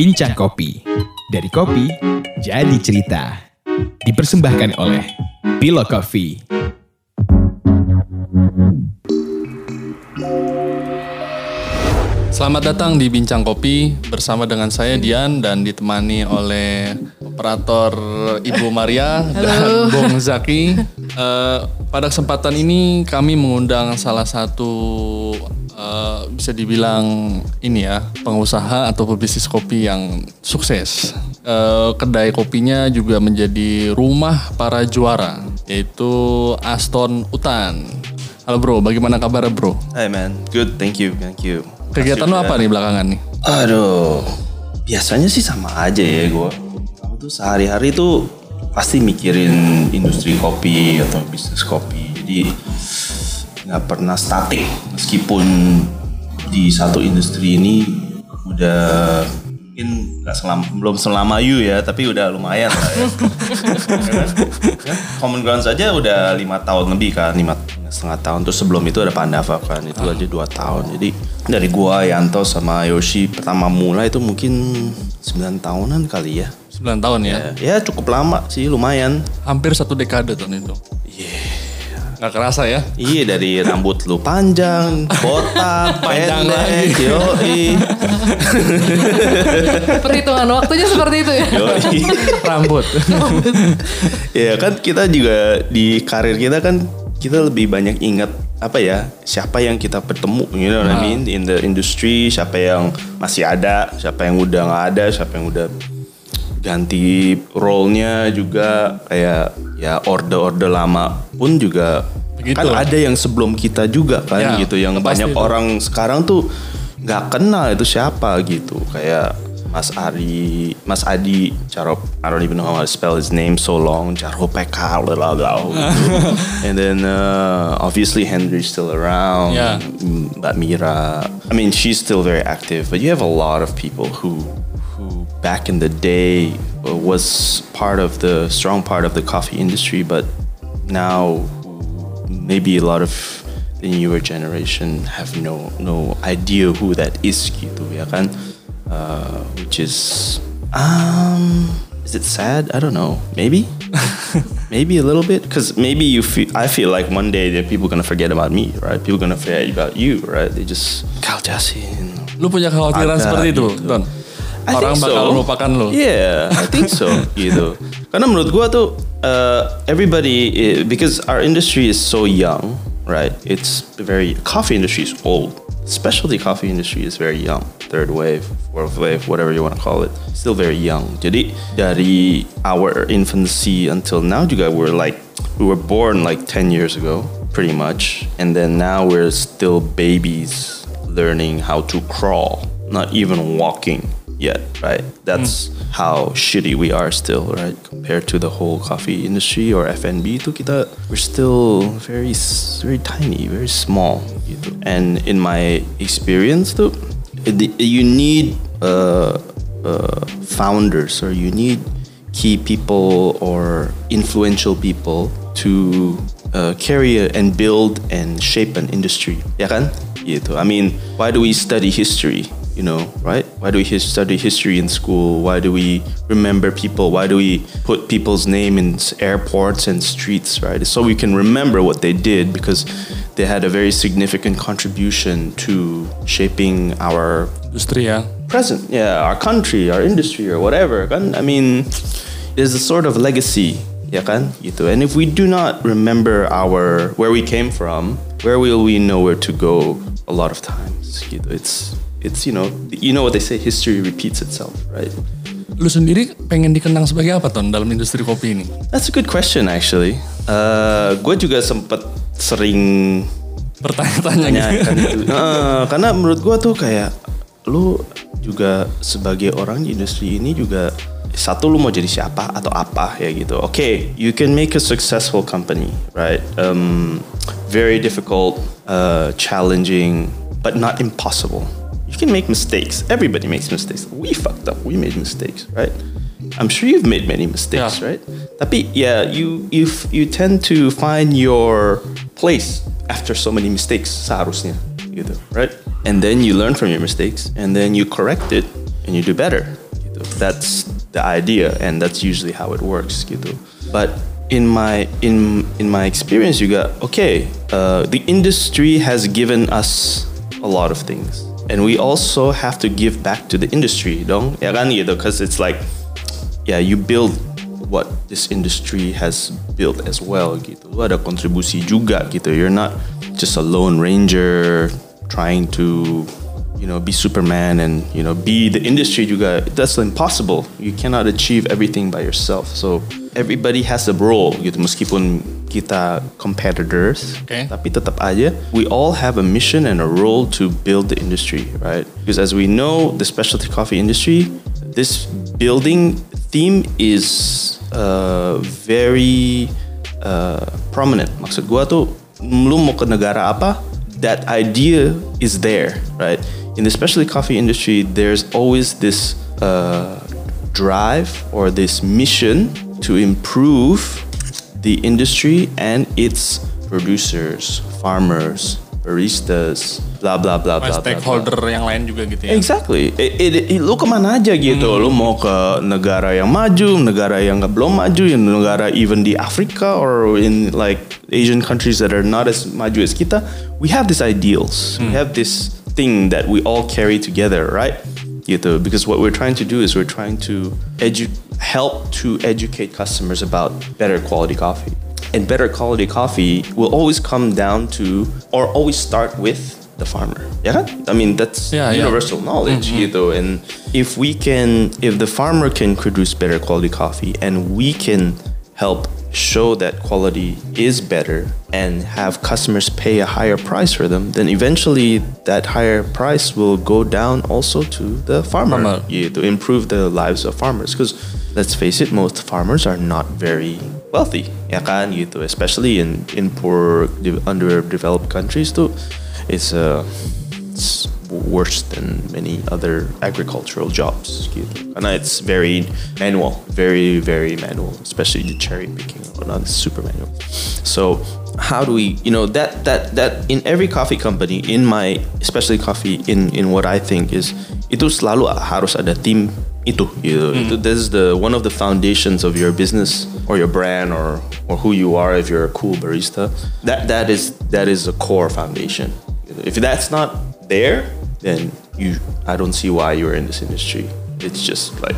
Bincang Kopi. Dari kopi, jadi cerita. Dipersembahkan oleh Bilo Coffee. Selamat datang di Bincang Kopi bersama dengan saya Dian dan ditemani oleh operator Ibu Maria dan Bung Zaki. Eh, pada kesempatan ini kami mengundang salah satu eh, bisa dibilang ini ya pengusaha atau pebisnis kopi yang sukses. Eh, kedai kopinya juga menjadi rumah para juara yaitu Aston Utan. Halo bro, bagaimana kabar bro? Hey man, good, thank you, thank you. Kegiatan lo apa nih belakangan nih? Aduh, biasanya sih sama aja ya gue. Kamu tuh sehari-hari tuh pasti mikirin industri kopi atau bisnis kopi. Jadi nggak pernah statik. Meskipun di satu industri ini udah mungkin nggak selama belum selama you ya tapi udah lumayan lah ya. Ya, Common Ground saja udah lima tahun lebih kan lima setengah tahun. Terus sebelum itu ada Pandava kan itu aja dua tahun. Jadi dari gua Yanto sama Yoshi pertama mulai itu mungkin 9 tahunan kali ya. 9 tahun ya? ya cukup lama sih lumayan. Hampir satu dekade tahun itu. Nggak kerasa ya? Iya dari rambut lu panjang, botak, Panjang pendek, yoi, Perhitungan waktunya seperti itu ya. yoi. Rambut. ya kan kita juga di karir kita kan kita lebih banyak ingat apa ya siapa yang kita bertemu you know what I mean in the industry siapa yang masih ada siapa yang udah nggak ada siapa yang udah ganti role-nya juga kayak ya order-order lama pun juga Begitu. kan ada yang sebelum kita juga kan Ya, gitu yang banyak itu. orang sekarang tuh nggak kenal itu siapa gitu kayak Mas Ari, Mas Adi, Jarop, I don't even know how to spell his name so long, Jaropeka, blah blah blah. gitu. And then uh, obviously Henry's still around, Yeah. Mbak Mira. I mean, she's still very active, but you have a lot of people who back in the day uh, was part of the strong part of the coffee industry, but now maybe a lot of the newer generation have no no idea who that is gitu ya kan? Uh, which is um is it sad? I don't know. Maybe? Maybe a little bit? Because maybe you feel I feel like one day that people gonna forget about me right? People gonna forget about you right? They just Kal Jasin Lu punya kekhawatiran Ada seperti itu, gitu. Don? I Orang think bakal so. melupakan lu. Yeah, I think so gitu. Karena menurut gua tuh uh, everybody because our industry is so young, right? It's very coffee industry is old. Specialty coffee industry is very young. Third wave, fourth wave, whatever you want to call it, still very young. Jadi dari our infancy until now juga we're like we were born like 10 years ago, pretty much, and then now we're still babies learning how to crawl, not even walking yet, right? That's how shitty we are still, right? Compared to the whole coffee industry or FNB itu kita we're still very very tiny, very small gitu. And in my experience tuh you need uh, uh, founders or you need key people or influential people to uh, carry and build and shape an industry. Ya kan? Gitu. I mean, why do we study history? You know, right? Why do we study history in school? Why do we remember people? Why do we put people's name in airports and streets, right? So we can remember what they did because they had a very significant contribution to shaping our Industri ya. present, yeah, our country, our industry, or whatever. I mean, there's a sort of legacy, ya kan? Gitu. And if we do not remember our where we came from, where will we know where to go? A lot of times, gitu. It's it's you know you know what they say, history repeats itself, right? Lu sendiri pengen dikenang sebagai apa, Ton, dalam industri kopi ini? That's a good question actually. Uh, gue juga sempet sering Bertanya-tanya gitu. Nah, karena menurut gua tuh kayak lu juga sebagai orang di industri ini juga satu lu mau jadi siapa atau apa ya gitu. Oke, okay, you can make a successful company, right? Um, very difficult, uh, challenging, but not impossible. You can make mistakes. Everybody makes mistakes. We fucked up. We made mistakes, right? I'm sure you've made many mistakes, Yeah. right? Tapi yeah, you you you tend to find your place after so many mistakes seharusnya gitu, right? And then you learn from your mistakes and then you correct it and you do better. Gitu. That's the idea, and that's usually how it works. Gitu. But in my in in my experience you got okay, uh, the industry has given us a lot of things, and we also have to give back to the industry, dong. Ya kan because it's like, yeah, you build what this industry has built as well gitu. Lu ada kontribusi juga gitu. You're not just a lone ranger trying to you know be Superman and you know be the industry juga. That's impossible. You cannot achieve everything by yourself. So everybody has a role gitu meskipun kita competitors Okay. tapi tetap aja we all have a mission and a role to build the industry right? Because as we know the specialty coffee industry this building theme is uh, very uh, prominent. Maksud gua tuh lu mau ke negara apa that idea is there right? In the specialty coffee industry there's always this uh, drive or this mission to improve the industry and its producers, farmers, baristas, blah blah blah blah. blah, blah. stakeholder yang lain juga gitu ya. Exactly. It, it, it- lu kemana aja gitu. Hmm. Lu mau ke negara yang maju, negara yang nggak- belum maju, yang negara even di Afrika or in like Asian countries that are not as maju as kita. We have these ideals. We hmm. have this thing that we all carry together, right? Gitu. Because what we're trying to do is we're trying to edu- help to educate customers about better quality coffee. And better quality coffee will always come down to or always start with the farmer. Yeah? I mean that's Yeah, yeah. universal knowledge mm-hmm. gitu and if we can if the farmer can produce better quality coffee and we can help show that quality is better and have customers pay a higher price for them then eventually that higher price will go down also to the farmer, Farmer. Yeah, to improve the lives of farmers because let's face it most farmers are not very wealthy ya kan? Gitu especially in in poor underdeveloped countries too. It's uh it's worse than many other agricultural jobs. Karena it's very manual, very very manual, especially the cherry picking or not super manual. So how do we, you know, that that that in every coffee company, in my especially coffee, in in what I think is itu selalu harus ada tim itu gitu. Hmm. Itu this is the one of the foundations of your business or your brand or or who you are if you're a cool barista. That that is that is a core foundation. If that's not there, then you I don't see why you're in this industry. It's just like,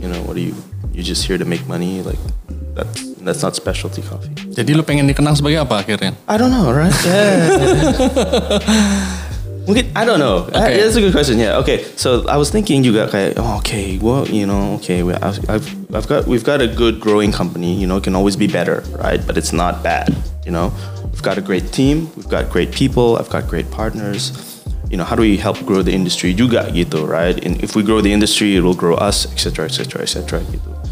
you know, what are you you're just here to make money like that's that's not specialty coffee. Jadi lu pengen dikenang sebagai apa akhirnya? I don't know, right? Yeah. Mungkin I don't know. Uh, Okay. that's a good question. Yeah. Okay. So I was thinking juga kayak oh, okay, well, you know, okay, we, I've, I've I've got we've got a good growing company. You know, it can always be better, right? But it's not bad. You know, we've got a great team. We've got great people. I've got great partners. You know, how do we help grow the industry juga gitu, right? And if we grow the industry, it will grow us, etc., etc., etc.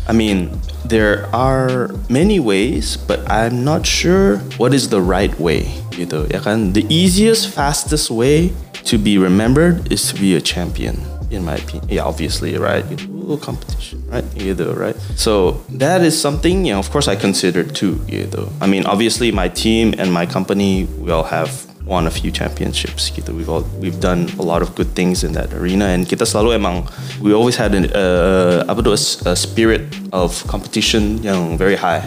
I mean, there are many ways, but I'm not sure what is the right way. Gitu, ya kan? The easiest, fastest way to be remembered is to be a champion, in my opinion. Yeah, obviously, right? Oh, competition, right? Gitu, right? So that is something, you know, of course, I consider too. Gitu. I mean, obviously, my team and my company, we all have won a few championships gitu. We've all we've done a lot of good things in that arena and kita selalu emang we always had an uh, apa tuh a, a spirit of competition yang very high.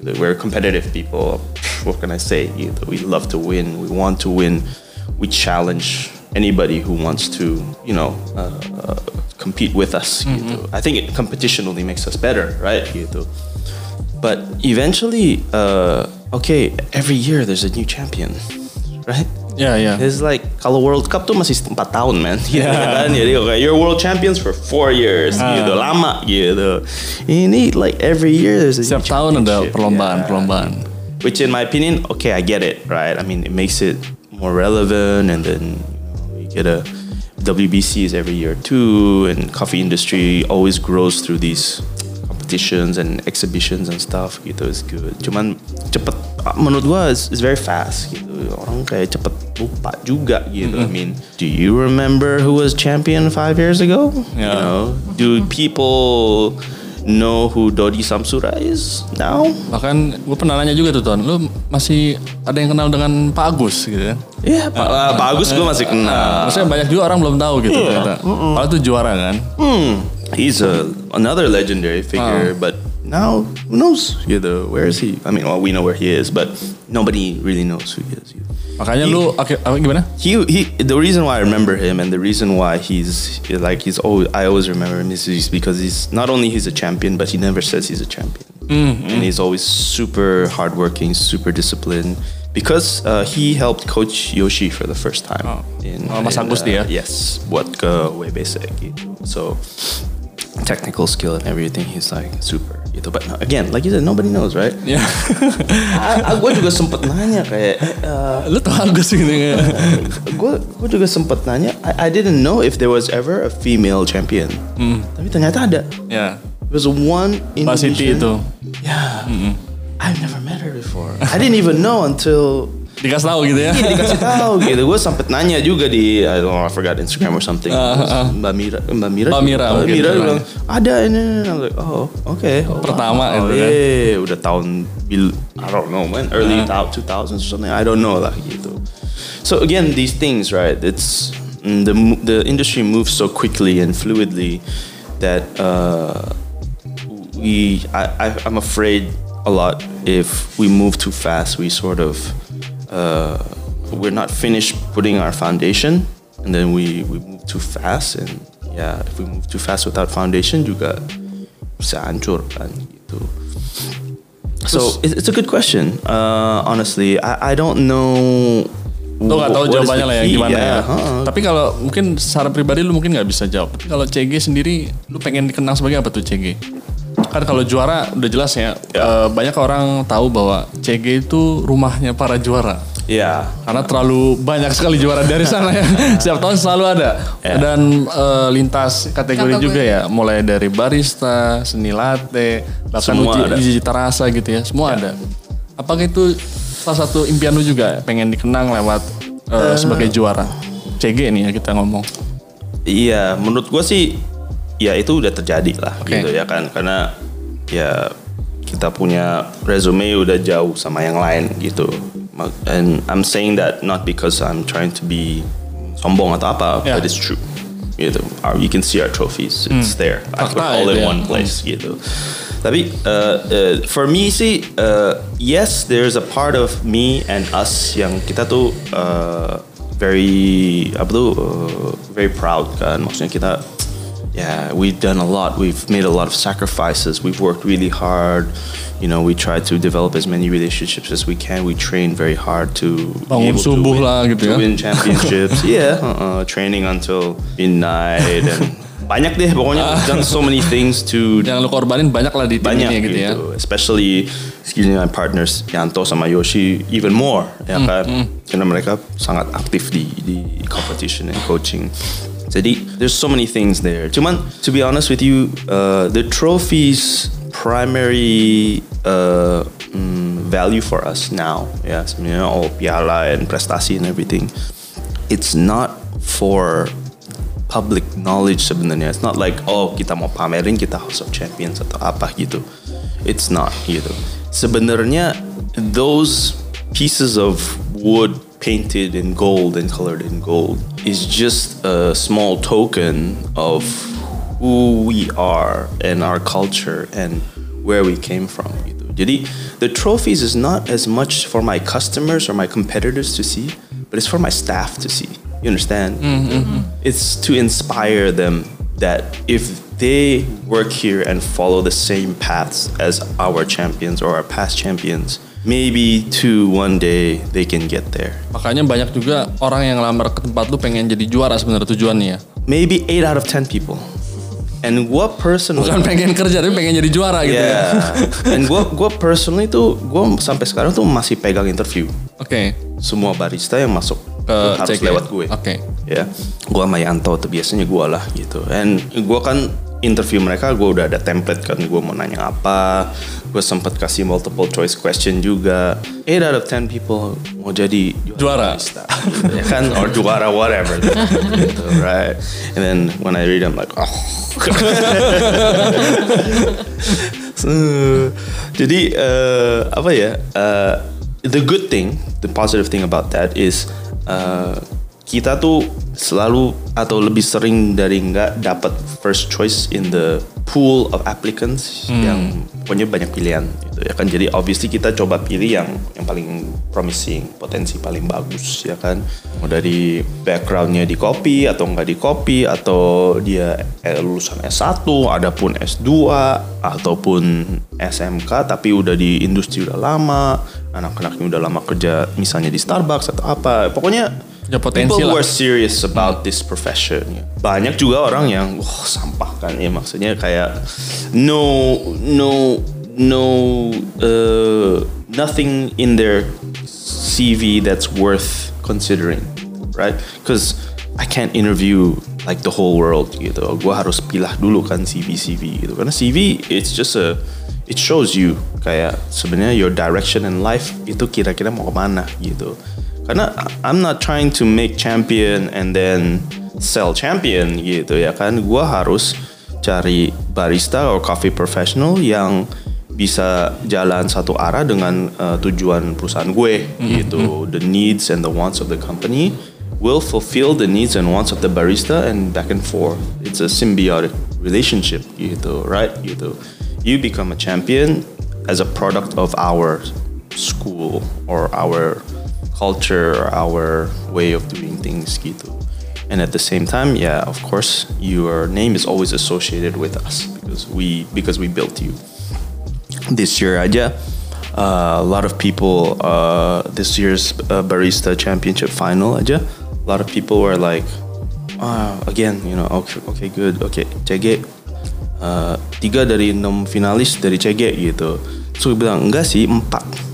Gitu. We're competitive people. What can I say? Gitu. We love to win. We want to win. We challenge anybody who wants to, you know, uh, uh, compete with us. Gitu. I think it, competition only makes us better, right? Gitu. But eventually, uh, okay, every year there's a new champion, right? Yeah, ya. It's like kalau World Cup tuh masih 4 tahun man gitu kan jadi okay, you're world champions for 4 years ah. gitu lama gitu ini like every year there's a Setiap tahun ada championship. perlombaan, Yeah. perlombaan. which in my opinion okay I get it right I mean it makes it more relevant and then you, know, you get a WBCs every year too and coffee industry always grows through these competitions and exhibitions and stuff gitu is good cuman cepet menurut gua is, is very fast gitu orang kayak cepet lupa juga gitu I mean do you remember who was champion five years ago you Yeah. know do people know who Dodi Samsura is now Bahkan gue pernah nanya juga tuh Ton, lu masih ada yang kenal dengan Pak Agus gitu kan? Iya, Pak, Pak Agus gue masih kenal. Maksudnya banyak juga orang belum tahu gitu ternyata. Padahal itu juara kan. Hmm, he's a another legendary figure, but now who knows? Where is he? I mean, well, we know where he is, but nobody really knows who he is. Makanya He- lu oke apa gimana? He he. The reason why I remember him and the reason why he's like he's always I always remember him is because he's not only he's a champion, but he never says he's a champion, and he's always super hardworking, super disciplined. Because uh, he helped coach Yoshi for the first time Oh. in, Oh, Mas Agus uh, yes, buat ke WBC gitu. So technical skill and everything, he's like super gitu. But again, like you said, nobody knows, right? Ya. gue juga sempet nanya kayak, eh, uh, lu tau Agus gitu ya. gue gue juga sempet nanya. I, I didn't know if there was ever a female champion. Tapi ternyata ada. ya. There was one Indonesian. itu. Yeah. I've never met her before. I didn't even know until Dikasih tahu gitu ya. dikasih tahu gitu. Gue sempet nanya juga di I don't know, I forgot Instagram or something. Mbak Mira, Mbak Mira, Mbak Mira Mbak Mira bilang. ada ini. Like, oh, okay. Oh, Pertama wow. itu kan. yeah, udah tahun I don't know when early uh. 2000s or something. I don't know lah gitu. So again, these things, right? It's mm, the the industry moves so quickly and fluidly that uh, we I, I I'm afraid a lot if we move too fast we sort of uh, we're not finished putting our foundation and then we we move too fast and yeah if we move too fast without foundation juga bisa hancur kan gitu so it- it's a good question uh, honestly I, I don't know Lu gak tahu jawabannya lah ya gimana ya. Yeah, huh. Tapi kalau mungkin secara pribadi lu mungkin nggak bisa jawab. Tapi kalau CG sendiri lu pengen dikenang sebagai apa tuh CG? Kan kalau juara udah jelas ya. eh, banyak orang tahu bahwa CG itu rumahnya para juara. yeah Karena terlalu banyak sekali juara dari sana ya. Setiap tahun selalu ada. Ya. Dan eh, lintas kategori Kategori. juga ya. Mulai dari barista, seni latte, bahkan Semua uji, ada. uji cita rasa gitu ya. Semua ada. Apakah itu salah satu impian lu juga pengen dikenang lewat eh, sebagai juara? CG nih ya kita ngomong. Iya, menurut gue sih ya itu udah terjadi lah Oke. gitu ya kan karena ya kita punya resume udah jauh sama yang lain gitu. And I'm saying that not because I'm trying to be sombong atau apa, Ya. but it's true. Gitu. Our, you can see our trophies, it's there. I put Fakta all in ya. one place gitu. Tapi uh, uh, for me sih, uh, yes, there's a part of me and us yang kita tuh uh, very apa tuh uh, very proud kan. Maksudnya kita yeah, we've done a lot. We've made a lot of sacrifices. We've worked really hard. You know, we try to develop as many relationships as we can. We train very hard to be Bangun able to win, lah gitu to ya. win championships. yeah, uh-uh, training until midnight and banyak deh pokoknya we've done so many things to Yang lu korbanin banyak lah di tim banyak ini gitu, gitu ya. especially excuse me my partners Yanto sama Yoshi even more ya Hmm, kan karena mereka sangat aktif di di competition and coaching jadi there's so many things there cuman to be honest with you uh, the trophies primary uh, mm, value for us now ya sebenarnya all piala and prestasi and everything it's not for public knowledge sebenarnya. It's not like oh kita mau pamerin kita House of Champions atau apa gitu. It's not gitu. Sebenarnya those pieces of wood painted in gold and colored in gold is just a small token of who we are and our culture and where we came from. Jadi the trophies is not as much for my customers or my competitors to see, but it's for my staff to see. You understand? Mm-hmm, mm-hmm. It's to inspire them that if they work here and follow the same paths as our champions or our past champions, maybe to one day they can get there. Makanya banyak juga orang yang lamar ke tempat lu pengen jadi juara sebenarnya tujuannya ya. Maybe 8 out of 10 people. And what person Bukan pengen kerja tapi pengen jadi juara gitu ya. Yeah. And gue gue personally tuh gue sampai sekarang tuh masih pegang interview Oke. semua barista yang masuk Ke harus CG. lewat gue. Oke. Ya, gue sama Yanto tuh biasanya gue lah gitu. And gue kan interview mereka gue udah ada template kan gue mau nanya apa. Gue sempet kasih multiple choice question juga. 8 out of 10 people mau jadi Juara. barista, gitu ya kan or juara whatever gitu, right and then when I read I'm like oh So, jadi eh, apa ya? eh, the good thing, the positive thing about that is uh, kita tuh selalu atau lebih sering dari nggak dapat first choice in the pool of applicants yang punya banyak pilihan gitu ya kan. Jadi obviously kita coba pilih yang yang paling promising potensi paling bagus ya kan. Mau dari backgroundnya di kopi atau nggak di kopi atau dia lulusan S1 adapun S2 ataupun SMK tapi udah di industri udah lama anak-anaknya udah lama kerja misalnya di Starbucks atau apa. Pokoknya Punya potensi people who lah. are serious about this profession. ya. Banyak juga orang yang wah sampah kan ya maksudnya kayak no no no uh, nothing in their CV that's worth considering, right? Because I can't interview like the whole world gitu. Gua harus pilah dulu kan CV CV gitu. Karena CV it's just a it shows you kayak sebenarnya your direction in life itu kira-kira mau ke mana gitu. Karena I'm not trying to make champion and then sell champion gitu ya kan. Gua harus cari barista or coffee professional yang bisa jalan satu arah dengan uh, tujuan perusahaan gue gitu. The needs and the wants of the company will fulfill the needs and wants of the barista and back and forth. It's a symbiotic relationship gitu, right? Gitu. You become a champion as a product of our school or our culture our way of doing things gitu. And at the same time, yeah, of course, your name is always associated with us because we because we built you. This year aja, uh, a lot of people uh, this year's uh, barista championship final aja, a lot of people were like, ah, again, you know, okay, okay, good, okay, CG, uh, tiga dari enam finalis dari CG gitu. So bilang enggak sih empat.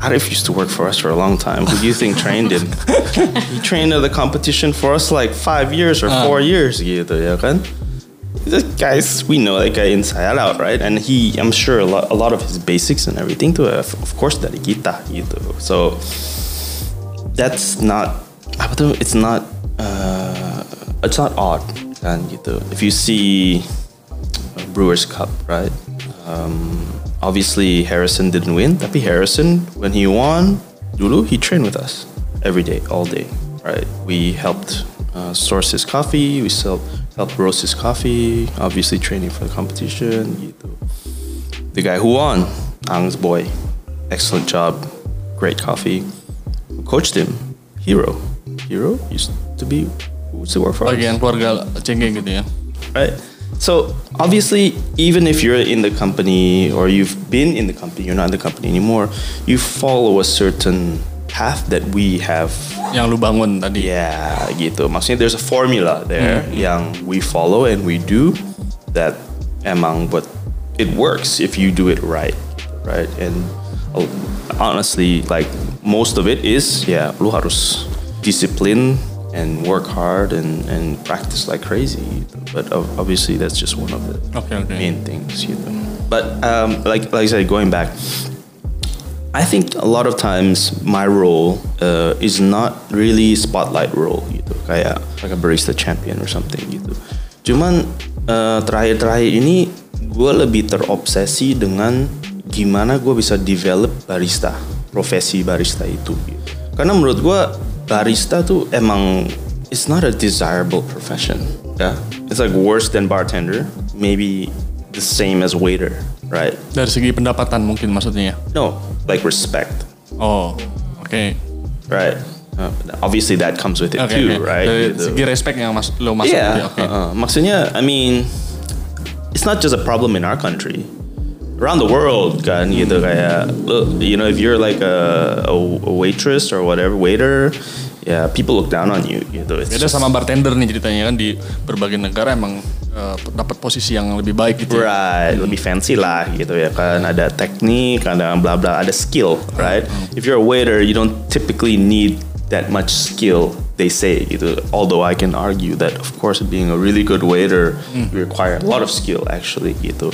Arif used to work for us for a long time. Who do you think trained him? he trained at the competition for us like five years or four years gitu ya kan. This guys, we know that guy inside out, right? And he, I'm sure a lot, a lot of his basics and everything to, of of course, dari kita gitu. So that's not, apa tuh? It's not, uh, it's not odd kan gitu. If you see Brewers Cup, right? Um, obviously Harrison didn't win, tapi Harrison when he won, dulu he trained with us every day, all day, right? We helped uh, source his coffee, we sell, helped roast his coffee, obviously training for the competition, gitu. The guy who won, Ang's boy, excellent job, great coffee. Who coached him? Hero. Hero used to be, used to work for us keluarga CG gitu ya. right? So obviously, even if you're in the company or you've been in the company, you're not in the company anymore. You follow a certain path that we have. Yang lu bangun tadi. Yeah, gitu. Maksudnya there's a formula there yang we follow and we do that emang but it works if you do it right, right? And uh, honestly, like most of it is yeah, lu harus discipline and work hard and, and practice like crazy. But ob- obviously, that's just one of the Oke, oke. main things, you know. But um, like like I said, going back, I think a lot of times my role uh, is not really spotlight role gitu, kayak like a barista champion or something gitu. Cuman uh, terakhir-terakhir ini gue lebih terobsesi dengan gimana gue bisa develop barista, profesi barista itu. Gitu. Karena menurut gue barista tuh emang it's not a desirable profession, ya. It's like worse than bartender, maybe the same as waiter, right? Dari segi pendapatan mungkin maksudnya ya. No, like respect, Oh, oke. right? Uh, obviously that comes with it Oke, too, oke. right? Dari Gitu. segi respect yang mas lo ya. yeah. Oke. uh-uh. Maksudnya, I mean, it's not just a problem in our country. Around the world, kan, gitu kayak, look, you know, if you're like a, a, a waitress or whatever, waiter, yeah, people look down on you, gitu. It's Beda just- sama bartender nih ceritanya kan di berbagai negara emang eh, dapat posisi yang lebih baik gitu. ya. Right, lebih fancy lah gitu ya kan. Ada teknik, ada bla bla, ada skill, right? If you're a waiter, you don't typically need that much skill. They say gitu. Although I can argue that, of course, being a really good waiter, you require a lot of skill actually gitu.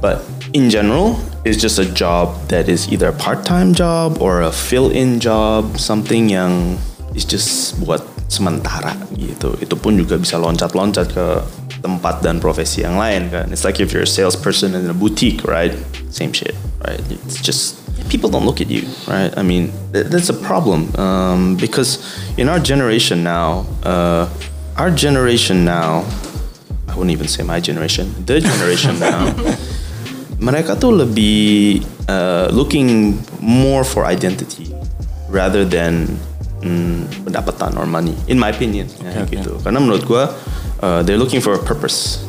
But in general, it's just a job that is either a part-time job or a fill-in job, something yang is just buat sementara gitu. Itu pun juga bisa loncat-loncat ke tempat dan profesi yang lain kan. It's like if you're a salesperson in a boutique, right? Same shit, right? It's just people don't look at you, right? I mean, th- that's a problem um, because in our generation now, uh, our generation now, I wouldn't even say my generation, the generation now, mereka tuh lebih uh, looking more for identity rather than mm, pendapatan or money, in my opinion, ya, okay. gitu. Karena menurut gua, uh, they're looking for a purpose,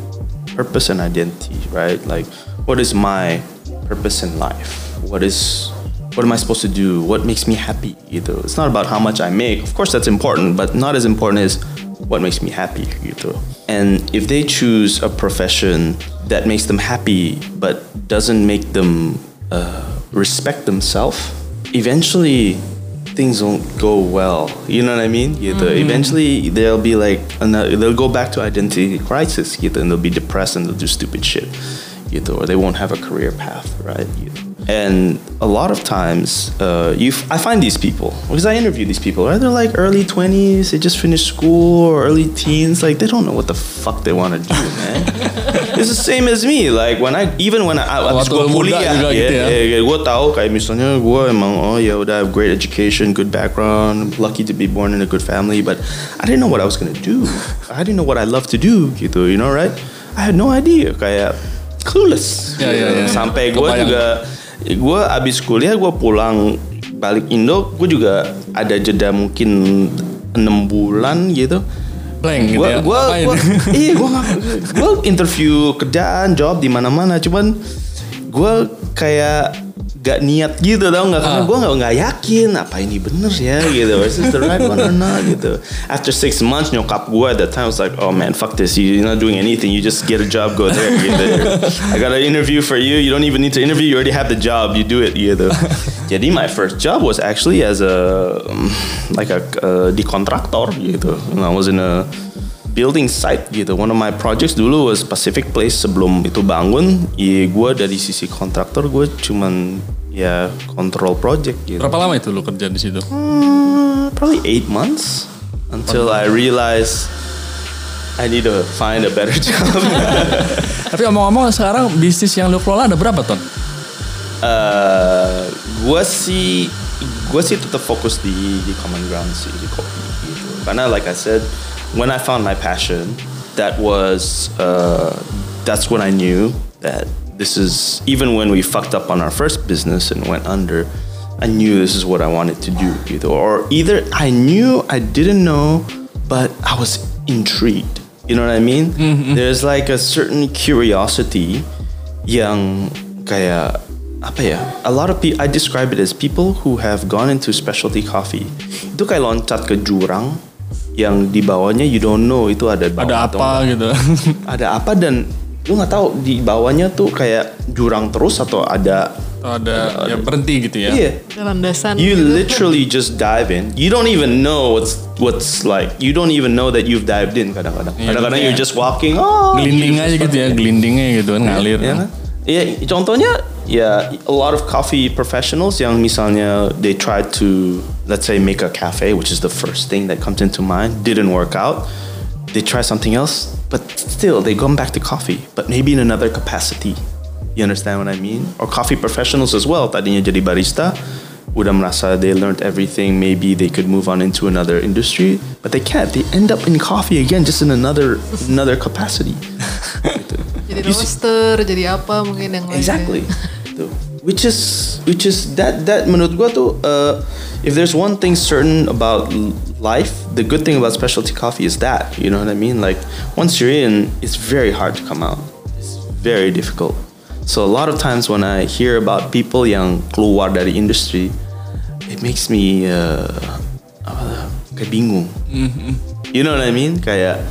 purpose and identity, right? Like, what is my purpose in life? What is what am I supposed to do? What makes me happy? Gitu. It's not about how much I make. Of course, that's important, but not as important as what makes me happy. You Gitu. And if they choose a profession that makes them happy but doesn't make them uh, respect themselves, eventually things won't go well. You know what I mean? Gitu. Eventually they'll be like, another, they'll go back to identity crisis. You Gitu, and they'll be depressed and they'll do stupid shit. You Gitu, or they won't have a career path, right? Gitu. And a lot of times, uh, you f- I find these people because I interview these people. Right? They're like early twenties, they just finished school or early teens. Like they don't know what the fuck they want to do, man. it's the same as me. Like when I even when I abis Waktu gue kuliah, gitu ya. ya, gue tahu kayak misalnya gue emang oh ya udah have great education, good background, lucky to be born in a good family, but I didn't know what I was gonna do. I didn't know what I love to do, gitu, you know, right? I had no idea, kayak clueless. Ya, ya, ya. Sampai gue juga, gue abis kuliah gue pulang balik Indo, gue juga ada jeda mungkin enam bulan gitu. Blank gitu Gua, ya. gua, gua, iya, gua nggak, gua interview kerjaan, job di mana-mana, cuman gua kayak gak niat gitu tau nggak karena Ah. gua nggak nggak yakin apa ini bener ya gitu. Is this the right one or not gitu. After six months nyokap gua at that time was like oh man fuck this. You're not doing anything. You just get a job go there gitu I got an interview for you. You don't even need to interview. You already have the job. You do it gitu jadi my first job was actually as a um, like a uh, di kontraktor gitu. And I was in a building site gitu. One of my projects dulu was Pacific Place sebelum itu bangun. Ya gue dari sisi kontraktor gue cuman ya control project gitu. Berapa lama itu lu kerja di situ? Hmm, probably eight months until I realized I need to find a better job. Tapi omong-omong sekarang bisnis yang lu kelola ada berapa ton? uh, gue sih gue sih tetap fokus di di common ground sih di kopi gitu. Karena like I said, when I found my passion, that was uh, that's when I knew that this is even when we fucked up on our first business and went under. I knew this is what I wanted to do, either or either I knew I didn't know, but I was intrigued. You know what I mean? Mm-hmm. There's like a certain curiosity yang kayak apa ya? A lot of people I describe it as people who have gone into specialty coffee. Itu kayak loncat ke jurang yang di bawahnya you don't know itu ada bawah Ada apa gitu? Ada apa dan lu nggak tahu di bawahnya tuh kayak jurang terus atau ada Atau ada ya berhenti gitu ya? Iya. landasan You gitu. literally just dive in. You don't even know what's what's like. You don't even know that you've dived in kadang-kadang. Iya, Kadang-kadang iya. you're just walking. Oh, Gelinding you aja gitu ya, gelindingnya gitu kan ngalir. Iya kan? Iya, contohnya ya a lot of coffee professionals yang misalnya they try to let's say make a cafe, which is the first thing that comes into mind, didn't work out. They try something else, but still they come back to coffee, but maybe in another capacity. You understand what I mean? Or coffee professionals as well. Tadinya jadi barista, udah merasa they learned everything. Maybe they could move on into another industry, but they can't. They end up in coffee again, just in another another capacity. Jadi roaster jadi apa mungkin yang. Exactly. Which is which is that that menurut gua tuh uh, if there's one thing certain about life, the good thing about specialty coffee is that you know what I mean. Like once you're in, it's very hard to come out. It's very difficult. So a lot of times when I hear about people yang keluar dari industry, it makes me uh, kayak bingung. You know what I mean? Kayak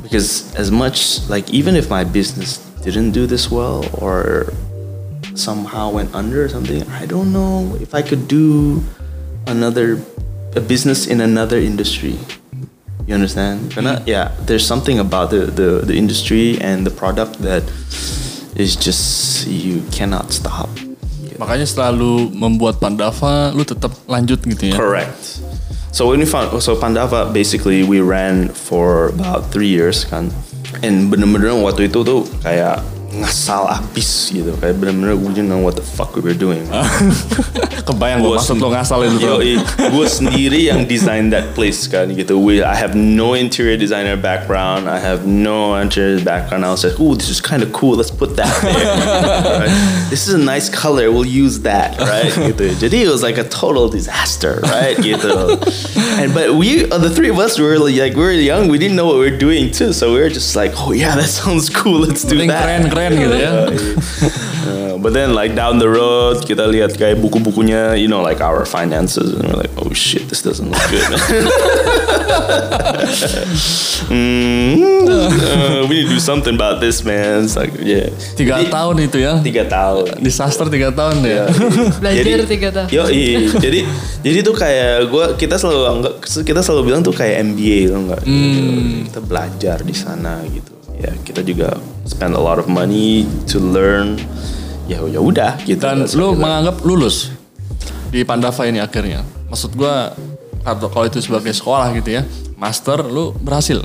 because as much like even if my business didn't do this well or somehow went under or something, I don't know if I could do another a business in another industry. You understand? Karena yeah, there's something about the, the the industry and the product that is just you cannot stop. Makanya selalu membuat Pandava, lu tetap lanjut gitu ya? Correct. So when we found so Pandava basically we ran for about three years kan, and bener-bener waktu itu tuh kayak ngasal abis gitu kayak bener-bener we didn't know what the fuck we were doing Kebayang gue maksud lo ngasalin tuh. Yoi, gue sendiri yang design that place kan gitu. We, I have no interior designer background. I have no interior background. I was like, ooh, this is kind of cool. Let's put that there. right? This is a nice color. We'll use that, right? Gitu. Jadi it was like a total disaster, right? Gitu. And but we, uh, the three of us, were like, we were young. We didn't know what we were doing too. So we were just like, oh yeah, that sounds cool. Let's do that. Keren-keren gitu ya. Uh, but then like down the road kita lihat kayak buku-bukunya you know like our finances and we're like oh shit this doesn't look good Hmm, uh, we need to do something about this man it's like yeah Tiga Jadi- tahun itu ya. tiga tahun Disaster tiga tahun ya. Belajar tiga tahun. Yo, jadi jadi tuh kayak gue kita selalu anggap kita selalu bilang tuh kayak MBA lo enggak? Hmm. Kita belajar di sana gitu. Ya kita juga spend a lot of money to learn. Ya ya udah gitu. Dan lu menganggap lulus di Pandava ini akhirnya. Maksud gua kalau itu sebagai sekolah gitu ya, master lu berhasil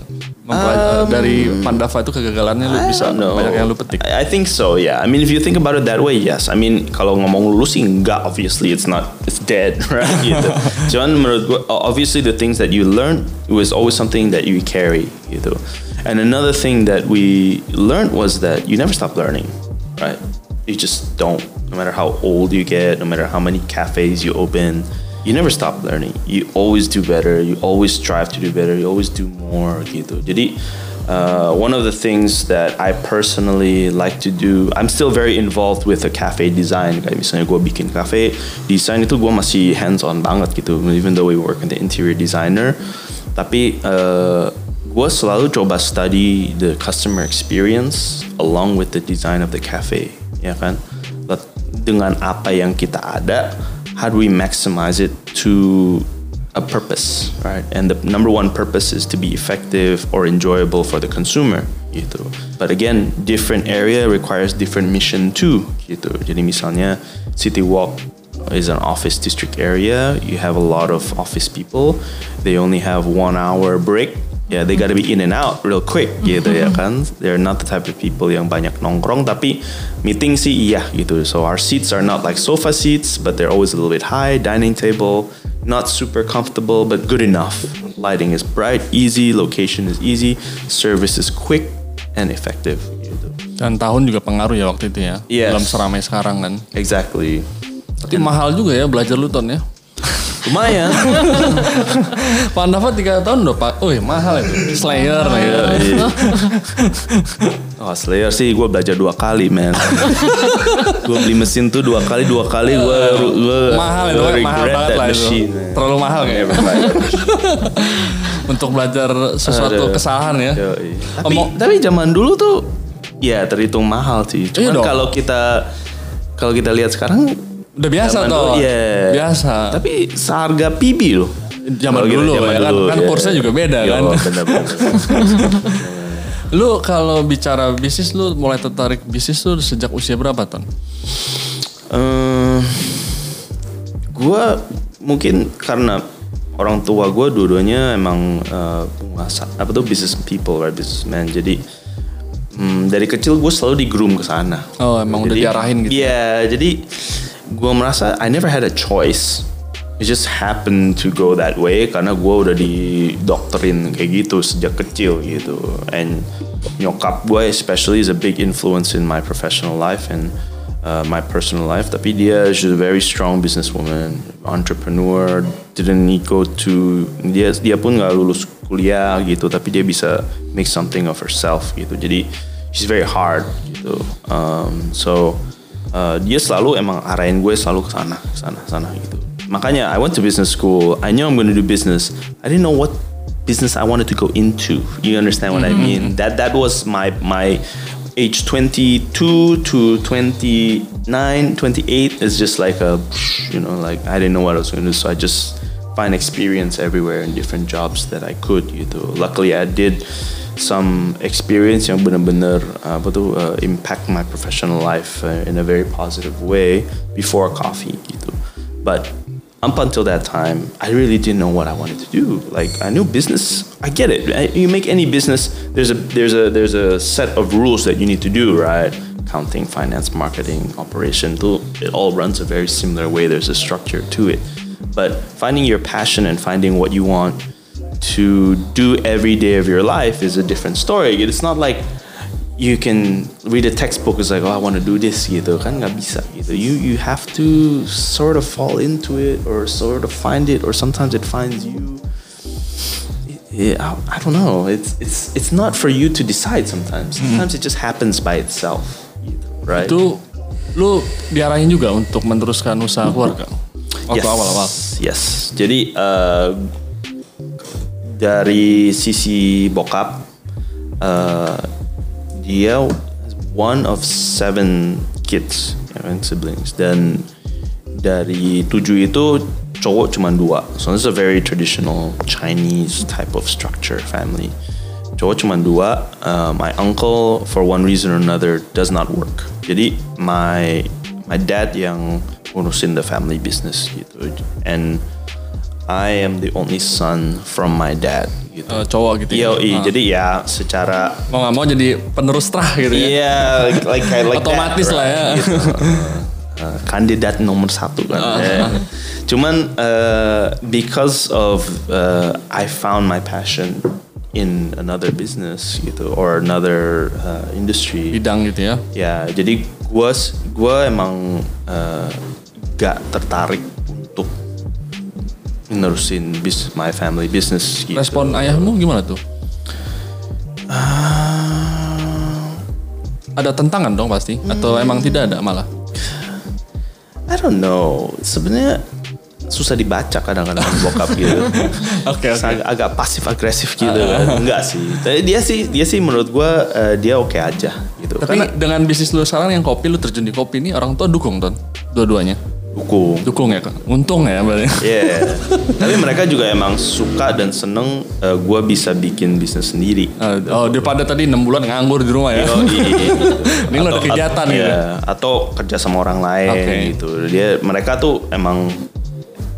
mempelajari dari Pandava itu kegagalannya lu Um, I bisa banyak yang lu petik. I, I think so, yeah. I mean, if you think about it that way, yes. I mean, kalau ngomong lulus sih enggak, obviously it's not, it's dead, right? gitu. Cuman menurut gue, obviously the things that you learn was always something that you carry, gitu. And another thing that we learned was that you never stop learning, right? You just don't. No matter how old you get, no matter how many cafes you open, you never stop learning. You always do better. You always strive to do better. You always do more gitu. Jadi uh, one of the things that I personally like to do, I'm still very involved with the cafe design. Kayak misalnya gue bikin cafe, desain itu gue masih hands on banget gitu. Even though we work in the interior designer, tapi uh, gue selalu coba study the customer experience along with the design of the cafe, ya kan? Dengan apa yang kita ada, how do we maximize it to a purpose, right? And the number one purpose is to be effective or enjoyable for the consumer, gitu. But again, different area requires different mission too, gitu. Jadi misalnya City Walk is an office district area. You have a lot of office people. They only have one hour break. Yeah, they gotta be in and out real quick gitu ya kan. They're not the type of people yang banyak nongkrong tapi meeting sih iya gitu. So our seats are not like sofa seats, but they're always a little bit high. Dining table, not super comfortable but good enough. Lighting is bright, easy. Location is easy. Service is quick and effective. Gitu. Dan tahun juga pengaruh ya waktu itu ya. Yes. Belum seramai sekarang kan. Exactly. Tapi mahal juga ya belajar lu ton ya. Lumayan. Pandava tiga tahun udah pak. Wih mahal itu. Slayer ya. Oh Slayer sih gue belajar dua kali man Gue beli mesin tuh dua kali Dua kali gue gue mahal itu, mahal banget lah itu. machine. Terlalu mahal kayaknya. Untuk belajar sesuatu Aduh. kesalahan ya. Yoi. Tapi, Omong- tapi zaman dulu tuh Ya terhitung mahal sih Iya Cuman kalau kita Kalau kita lihat sekarang Udah biasa zaman toh. dulu, iya. Biasa. Tapi seharga PB loh Zaman kita dulu ya kan, kan iya. kursnya juga beda Yo, kan. bener-bener. Lu kalau bicara bisnis lu mulai tertarik bisnis lu sejak usia berapa ton? Eh, gue mungkin karena orang tua gue dua-duanya emang penguasa apa tuh business people right businessman jadi hmm, dari kecil gue selalu di groom ke sana Oh, emang udah Jadi- diarahin gitu. Iya, jadi gue merasa I never had a choice. It just happened to go that way karena gue udah didokterin kayak gitu sejak kecil gitu. And nyokap gue especially is a big influence in my professional life and uh, my personal life. Tapi dia she's a very strong businesswoman, entrepreneur. Didn't go to dia dia pun nggak lulus kuliah gitu, tapi dia bisa make something of herself gitu. Jadi she's very hard gitu. Um, so uh, dia selalu emang arahin gue selalu ke sana, sana, sana gitu. Makanya I went to business school. I knew I'm going to do business. I didn't know what business I wanted to go into. You understand what I mean? That that was my my age 22 to 29, 28 is just like a you know like I didn't know what I was going to do. So I just find experience everywhere in different jobs that I could gitu. Luckily I did some experience yang benar-benar uh, apa uh, impact my professional life uh, in a very positive way before coffee gitu. But up until that time, I really didn't know what I wanted to do. Like I knew business, I get it. You make any business, there's a there's a there's a set of rules that you need to do, right? accounting, finance, marketing, operation. It all runs a very similar way. There's a structure to it. But finding your passion and finding what you want to do every day of your life is a different story. It's not like you can read a textbook it's like oh I want to do this gitu kan nggak bisa gitu you you have to sort of fall into it or sort of find it or sometimes it finds you yeah, I, I don't know it's it's it's not for you to decide sometimes sometimes it just happens by itself right Itu lu diarahin juga untuk meneruskan usaha keluarga waktu yes. awal-awal. Yes. Jadi eh, dari sisi bokap eh, dia one of seven kids, ya kan, siblings dan dari tujuh itu cowok cuma dua. So this is a very traditional Chinese type of structure family. Cowok cuma dua. Uh, my uncle for one reason or another does not work. Jadi my my dad yang ngurusin the family business gitu. And I am the only son from my dad gitu. Eh, cowok gitu ya. Yoi, Ah. jadi ya secara Mau nggak mau jadi penerus terah gitu ya. Iya, like kayak like Otomatis that, lah ya. Gitu. Uh, kandidat nomor satu kan. Ya. Cuman uh, because of uh, I found my passion in another business gitu or another uh, industry. Bidang gitu ya. Ya, jadi gua gua emang uh, gak tertarik menerusin bis my family business gitu. Respon ayahmu gimana tuh? Ah, Ada tentangan dong pasti atau emang tidak ada malah? I don't know. Sebenarnya susah dibaca kadang-kadang bokap gitu. Oke, oke. Agak, agak pasif agresif gitu kan. Enggak sih. Tapi dia sih dia sih menurut gua eh, dia oke aja gitu. Tapi Karena dengan bisnis lu sekarang yang kopi lu terjun di kopi ini orang tua dukung ton dua-duanya. Dukung. Dukung ya? Untung ya berarti. Iya. Tapi mereka juga emang suka dan seneng eh, gua bisa bikin bisnis sendiri. Eh, Oh daripada tadi 6 bulan nganggur di rumah ya. Gitu. Ini lo ada kegiatan atau, gitu. iya, atau kerja sama orang lain Oke. gitu. Dia mereka tuh emang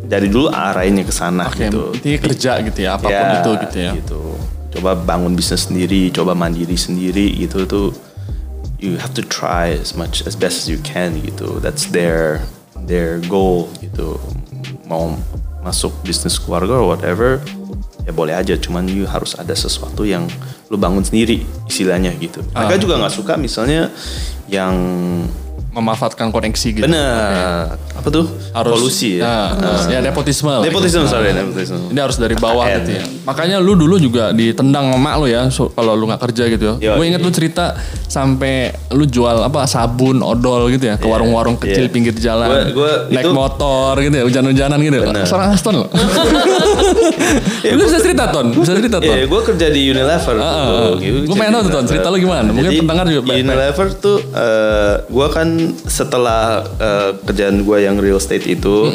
dari dulu arahinnya ke sana Oke, gitu. intinya kerja gitu ya, apa pun Ya, itu gitu ya. gitu. Coba bangun bisnis sendiri, coba mandiri sendiri gitu tuh you have to try as much as best as you can gitu. That's their their goal gitu. Mau masuk bisnis keluarga or whatever ya boleh aja cuman you harus ada sesuatu yang lu bangun sendiri istilahnya gitu. Mereka Ah. juga nggak suka misalnya yang Memanfaatkan koneksi gitu. benar apa tuh Harus kolusi ya. Ah, ya nepotisme. Nepotisme sorry nepotisme. Ini harus dari bawah KKN. gitu ya. Makanya lu dulu juga ditendang sama mak lu ya so- kalau lu nggak kerja gitu ya. Gue inget iya. lu cerita sampai lu jual apa sabun odol gitu ya ke warung-warung kecil iya. pinggir jalan. Gua- gua naik itu- motor gitu ya, hujan-hujanan gitu. Bener. Seorang Aston lo. lu bisa cerita ton, bisa cerita ton. Iya, gue kerja di Unilever. Ah. gitu. Gua pengen tahu tuh, Ton, cerita lu gimana? Mungkin pendengar juga Unilever tuh, eh, gue kan setelah eh, kerjaan gue yang real estate itu,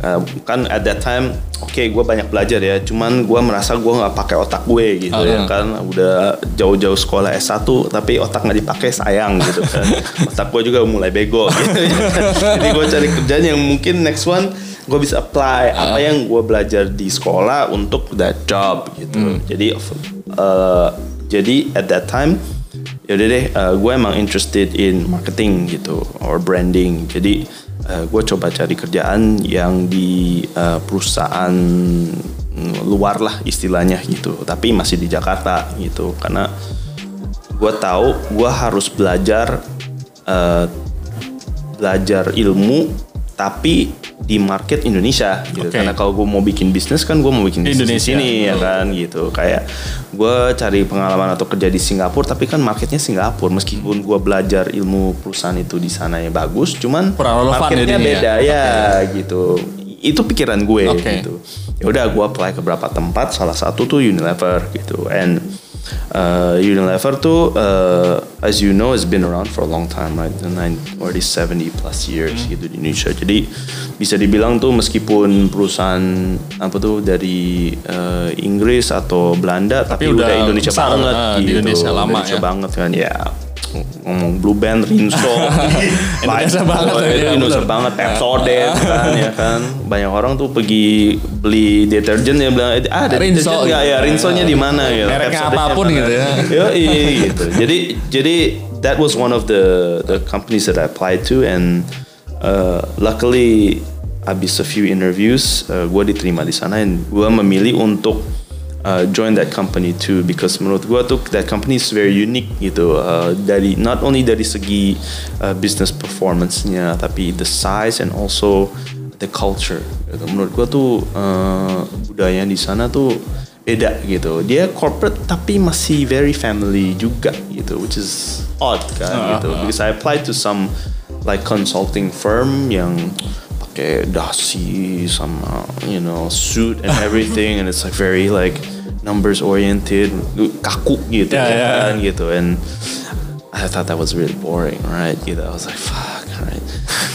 eh, kan at that time, oke gue banyak belajar ya. Cuman gue merasa gue nggak pakai otak gue gitu Ah, ya ah. kan. Udah jauh-jauh sekolah S1, tapi otak nggak dipakai sayang gitu kan. otak gue juga mulai bego gitu. Jadi gue cari kerjaan yang mungkin next one gue bisa apply apa yang gue belajar di sekolah untuk that job gitu. Jadi uh, jadi at that time yaudah deh gue emang interested in marketing gitu or branding. Jadi gue coba cari kerjaan yang di uh, perusahaan luar lah istilahnya gitu. Tapi masih di Jakarta gitu karena gue tahu gue harus belajar uh, belajar ilmu tapi di market Indonesia gitu. Oke. karena kalau gue mau bikin bisnis kan gue mau bikin bisnis di sini ya kan gitu. Kayak gue cari pengalaman atau kerja di Singapura tapi kan marketnya Singapura. Meskipun gue belajar ilmu perusahaan itu di sana ya bagus cuman marketnya ya? beda. Ya, gitu. Itu pikiran gue Oke. gitu. Ya udah gue apply ke beberapa tempat salah satu tuh Unilever gitu. And uh, Unilever tuh uh, as you know has been around for a long time right The nine already 70 plus years Hmm. gitu di Indonesia jadi bisa dibilang tuh meskipun perusahaan apa tuh dari uh, Inggris atau Belanda tapi, udah udah, Indonesia besar, banget ah, gitu di Indonesia lama Indonesia ya. banget kan ya ngomong Blue Band, Rinso, Indonesia banget Oh, ya, itu iya, Indonesia bener. banget, Pepsodent kan ya kan. Banyak orang tuh pergi beli deterjen ya bilang ah ada Rinso gitu. ya Rinsonya di mana gitu. Mereknya apa pun mana?" gitu ya. Yo gitu. Jadi jadi that was one of the the companies that I applied to, and uh, luckily abis a few interviews, uh, gue diterima di sana, and gue memilih untuk uh, join that company too because menurut gue tuh that company is very unique gitu uh, dari not only dari segi uh, business performance-nya tapi the size and also the culture. Gitu. menurut gue tuh uh, budaya di sana tuh beda gitu. Dia corporate tapi masih very family juga gitu which is odd kan gitu. because I applied to some like consulting firm yang pakai dasi sama you know suit and everything and it's like very like numbers oriented kaku gitu Yeah, yeah. kan gitu. And I thought that was really boring right? Gitu. I was like fuck right?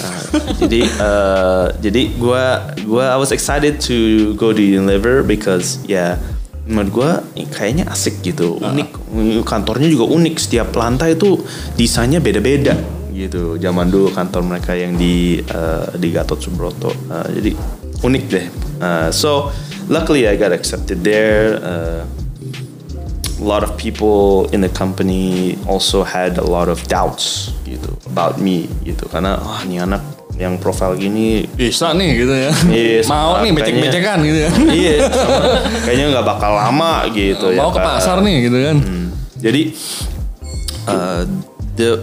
Uh, jadi uh, jadi gua gua I was excited to go to Unilever because ya menurut gua eh, kayaknya asik gitu unik. Kantornya juga unik. Setiap lantai itu desainnya beda-beda gitu zaman dulu kantor mereka yang di uh, di Gatot Subroto Uh, jadi unik deh Uh, so luckily I got accepted there uh, a lot of people in the company also had a lot of doubts gitu about me gitu karena wah ini anak yang profil gini Bisa nih gitu ya. Iya, Mau nih becek-becekan gitu ya. iya sama, kayaknya nggak bakal lama gitu ya Mau ke kan. pasar nih gitu kan. Jadi uh, the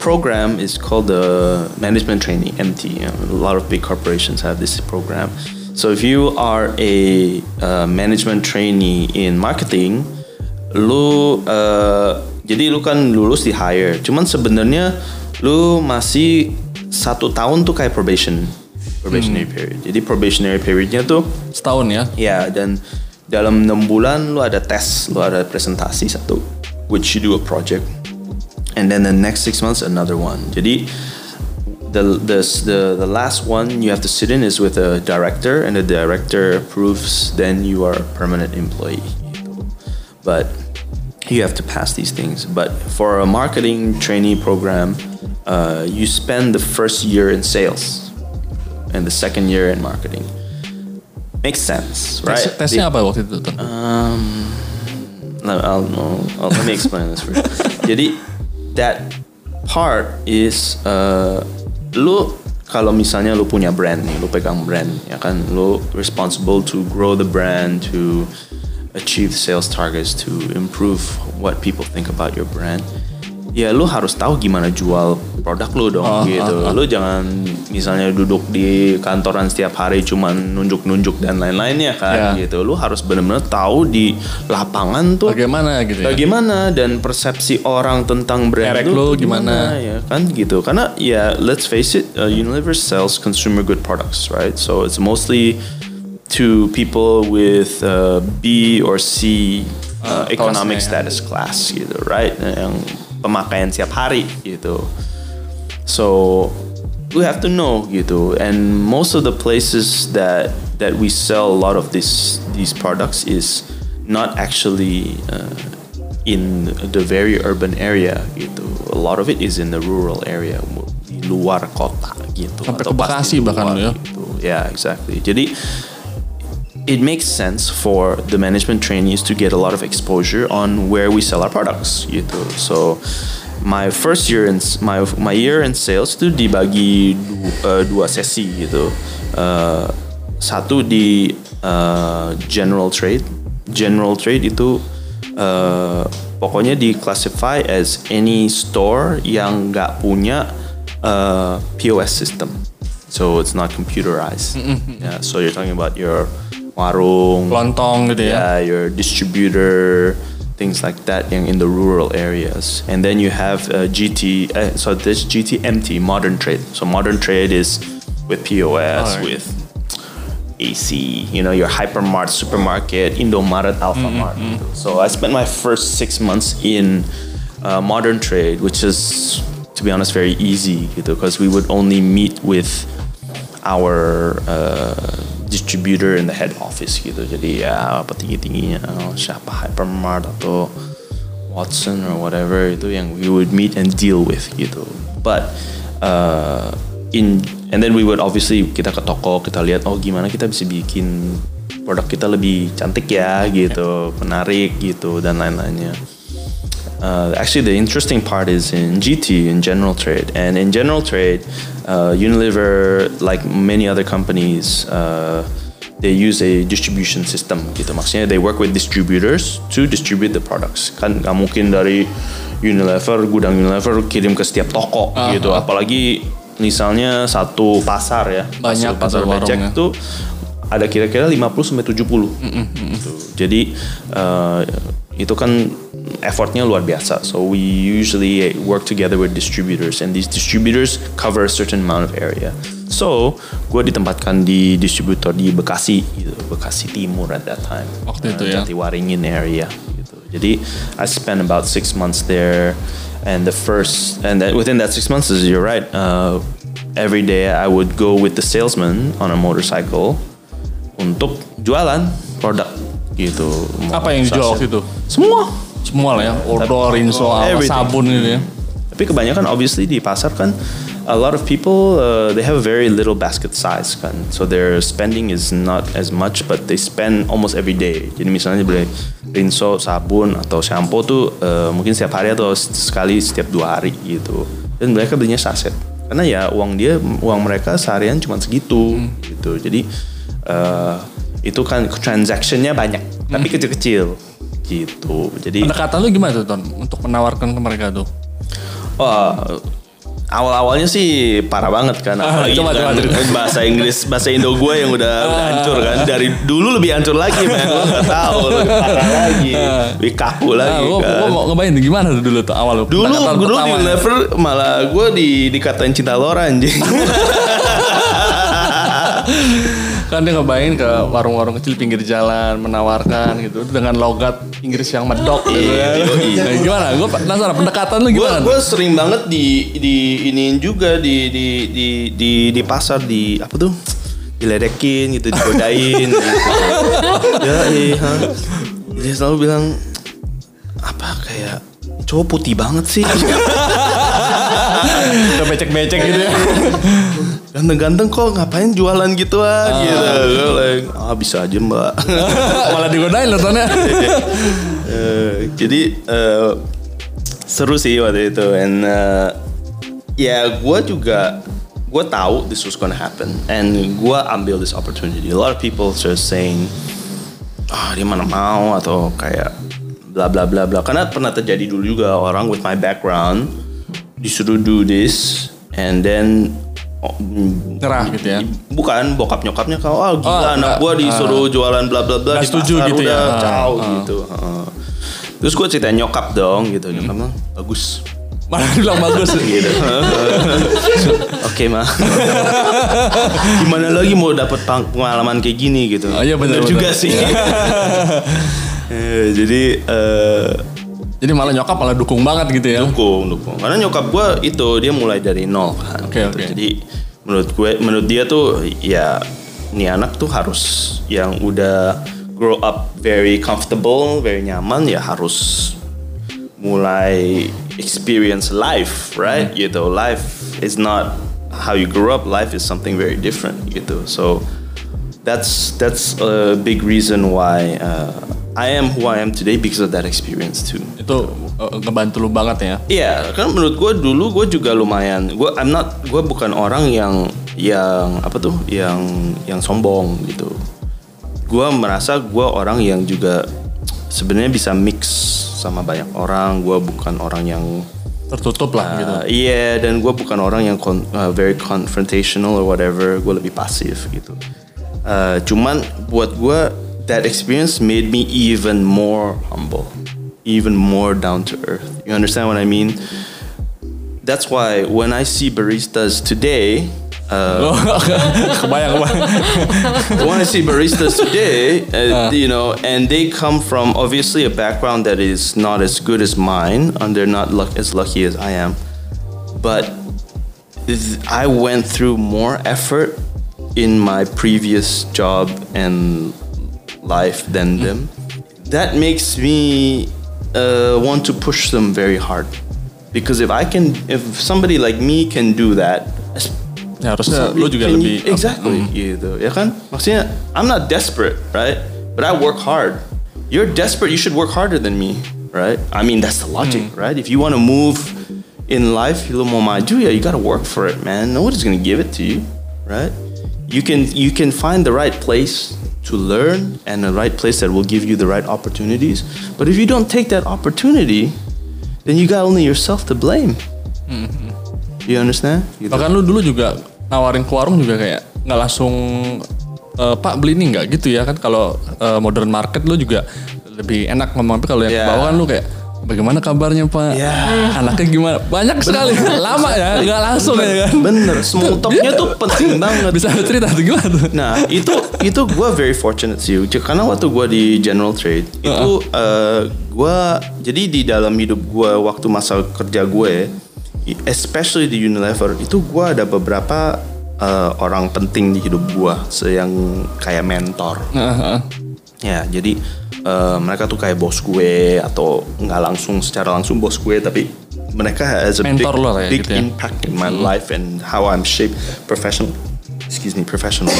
program is called the management training MT. A lot of big corporations have this program. So if you are a uh, management trainee in marketing, lu uh, jadi lu kan lulus di hire. Cuman sebenarnya lu masih satu tahun tuh kayak probation probationary period. Jadi probationary periodnya tuh Setahun ya. Ya, dan dalam enam bulan lu ada tes, lu ada presentasi satu, which you do a project, and then the next six months another one. Jadi the the the the last one you have to sit in is with a director, and the director approves, then you are a permanent employee. But you have to pass these things. But for a marketing trainee program, uh, you spend the first year in sales, and the second year in marketing. Makes sense, right? Tes- tesnya apa waktu itu? Ton? Um, no, I'll, no, I'll- let me explain this first. Jadi that part is uh, lu kalau misalnya lu punya brand nih, lu pegang brand, ya kan, lu responsible to grow the brand, to achieve sales targets, to improve what people think about your brand. Ya lu harus tahu gimana jual produk lu dong Oh, gitu. Lu jangan misalnya duduk di kantoran setiap hari cuman nunjuk-nunjuk dan lain-lainnya kan Ya. gitu. Lu harus benar-benar tahu di lapangan tuh Bagaimana gitu ya? bagaimana dan persepsi orang tentang brand Merek lu lu tuh gimana? ya kan gitu karena ya let's face it uh, Unilever sells consumer good products right so it's mostly to people with uh, B or C uh, economic ya. status class gitu right yang pemakaian setiap hari gitu so we have to know gitu and most of the places that that we sell a lot of this these products is not actually uh, in the very urban area gitu a lot of it is in the rural area di luar kota gitu Sampai atau ke Bekasi bahkan luar ya? gitu. yeah exactly jadi it makes sense for the management trainees to get a lot of exposure on where we sell our products gitu. So my first year in my my year in sales itu dibagi du- uh, dua sesi gitu. Uh, satu di uh, general trade. General trade itu uh, pokoknya di classify as any store yang nggak punya uh, POS system. So it's not computerized. Yeah, so you're talking about your warung, Lontong gitu ya. yeah, your distributor, things like that yang in the rural areas. And then you have uh, GT, uh, so this GTMT, modern trade. So modern trade is with POS, Alright. with AC, you know, your hypermart, supermarket, Indomaret, Alphamart. So I spent my first six months in uh, modern trade, which is, to be honest, very easy, because we would only meet with our uh, distributor in the head office gitu. Jadi ya apa tinggi-tingginya oh, siapa Hypermart atau Watson or whatever itu yang we would meet and deal with gitu. But uh, in and then we would obviously kita ke toko kita lihat oh gimana kita bisa bikin produk kita lebih cantik ya gitu, menarik gitu dan lain-lainnya. Uh, actually, the interesting part is in GT, in general trade. And in general trade, uh, Unilever, like many other companies, uh, they use a distribution system gitu. Maksudnya they work with distributors to distribute the products. Kan nggak mungkin dari Unilever, gudang Unilever kirim ke setiap toko gitu. Apalagi misalnya satu pasar ya. Banyak Satu pasar becek warungnya. itu ada kira-kira 50 sampai 70. Gitu. Jadi uh, itu kan effortnya luar biasa. So we usually work together with distributors and these distributors cover a certain amount of area. So gue ditempatkan di distributor di Bekasi gitu, Bekasi Timur at that time. Waktu itu Uh, ya. Jatiwaringin area gitu. Jadi I spent about six months there, and the first and that within that six months, you're right. Uh, every day I would go with the salesman on a motorcycle untuk jualan produk gitu. Apa yang dijual waktu itu? Semua. Semua lah ya, odor, rinso, sabun gitu ya. Tapi kebanyakan obviously di pasar kan a lot of people uh, they have very little basket size kan. So their spending is not as much but they spend almost every day. Jadi misalnya beli rinso, sabun atau shampoo tuh uh, mungkin setiap hari atau sekali setiap dua hari gitu. Dan mereka belinya saset. Karena ya uang dia uang mereka seharian cuma segitu gitu. Jadi uh, itu kan transactionnya banyak tapi kecil-kecil gitu. Jadi Pendekatan lu gimana tuh Ton untuk menawarkan ke mereka tuh? Wah, awal-awalnya sih parah banget kan. Apalagi coba, kan coba, bahasa Inggris, bahasa Indo gue yang udah, udah hancur kan. Dari dulu lebih hancur lagi, man. Gue gak tahu, lebih parah lagi. Lebih kaku Nah, lagi gua, kan. gua mau ngebayang tuh gimana tuh dulu tuh awal lu. Dulu, dulu di pertama. Unilever malah gue di, dikatain cinta Lora anjing. Kan dia ngebayangin ke warung-warung kecil pinggir jalan menawarkan gitu dengan logat Inggris yang medok gitu ya. Yoi. Nah, gimana? Gue penasaran pendekatan lu gimana? gue sering banget di di iniin juga di di di di di pasar di apa tuh diledekin gitu digodain gitu. ya iya dia selalu bilang apa kayak cowok putih banget sih becek-becek gitu ya. ganteng-ganteng kok ngapain jualan gituan? Ah. gitu gue like, ah bisa aja mbak. Malah digodain loh Ton ya. Eh, jadi eh, seru sih waktu itu. And eh, ya gue juga gue tahu this was gonna happen. And gue ambil this opportunity. A lot of people just saying ah dia mana mau? Atau kayak bla bla bla bla. Karena pernah terjadi dulu juga orang with my background disuruh do this and then oh, Nyerah gitu ya. bukan bokap nyokapnya kau ah gila Oh, anak gua disuruh jualan bla bla bla di setuju pasar gitu ya. udah Ah, jauh ah. gitu Heeh. terus gue cerita nyokap dong gitu nyokap bilang bagus Malah bilang bagus. gitu oke mah gimana lagi mau dapat pengalaman kayak gini gitu Oh, iya, bener, bener. juga sih Eh, jadi eh, Jadi malah nyokap malah dukung banget gitu ya. dukung dukung karena nyokap gue itu dia mulai dari nol kan Oke, gitu. oke. jadi menurut gue menurut dia tuh ya nih anak tuh harus yang udah grow up very comfortable very nyaman ya harus mulai experience life right Hmm. gitu life is not how you grew up life is something very different gitu so that's that's a big reason why uh, I am who I am today because of that experience too Itu uh, ngebantu lu banget ya. Iya, kan menurut gue dulu gue juga lumayan. Gue I'm not, gue bukan orang yang yang apa tuh, yang yang sombong gitu. Gue merasa gue orang yang juga sebenarnya bisa mix sama banyak orang. Gue bukan orang yang Tertutup lah gitu. uh, iya dan gue bukan orang yang con- uh, very confrontational or whatever. Gue lebih pasif gitu. Uh, cuman buat gue that experience made me even more humble, even more down to earth. You understand what I mean? That's why when I see baristas today, uh, when I see baristas today, uh, you know, and they come from obviously a background that is not as good as mine, and they're not luck- as lucky as I am, but I went through more effort in my previous job and life than them. That makes me uh, want to push them very hard, because if I can, if somebody like me can do that. Ya harusnya lu juga Can lebih you- exactly gitu ya kan maksudnya I'm not desperate right but I work hard you're desperate you should work harder than me right? I mean, that's the logic, right? If you want to move in life, lu mau maju ya, you gotta work for it, man. Nobody's gonna give it to you, right? You can you can find the right place to learn and the right place that will give you the right opportunities. But if you don't take that opportunity, then you got only yourself to blame. You understand? Gitu. Bahkan lu dulu juga nawarin ke warung juga kayak nggak langsung "Eh, Pak beli ini nggak gitu ya kan kalau eh, modern market lu juga lebih enak ngomong tapi kalau yang ke Yeah. bawah kan lu kayak bagaimana kabarnya Pak? Yeah. Anaknya gimana? Banyak sekali. Lama ya, nggak langsung ya kan. Bener, small talknya tuh penting banget. Bisa cerita tuh gimana tuh? Nah itu itu gue very fortunate sih karena waktu gue di general trade itu eh, gue jadi di dalam hidup gue waktu masa kerja gue especially di Unilever itu gue ada beberapa eh, orang penting di hidup gue yang kayak mentor ya jadi eh, mereka tuh kayak bos gue atau nggak langsung secara langsung bos gue tapi mereka has a Mentor big, lo kayak big gitu ya? impact in my life and how I'm shaped professional excuse me professional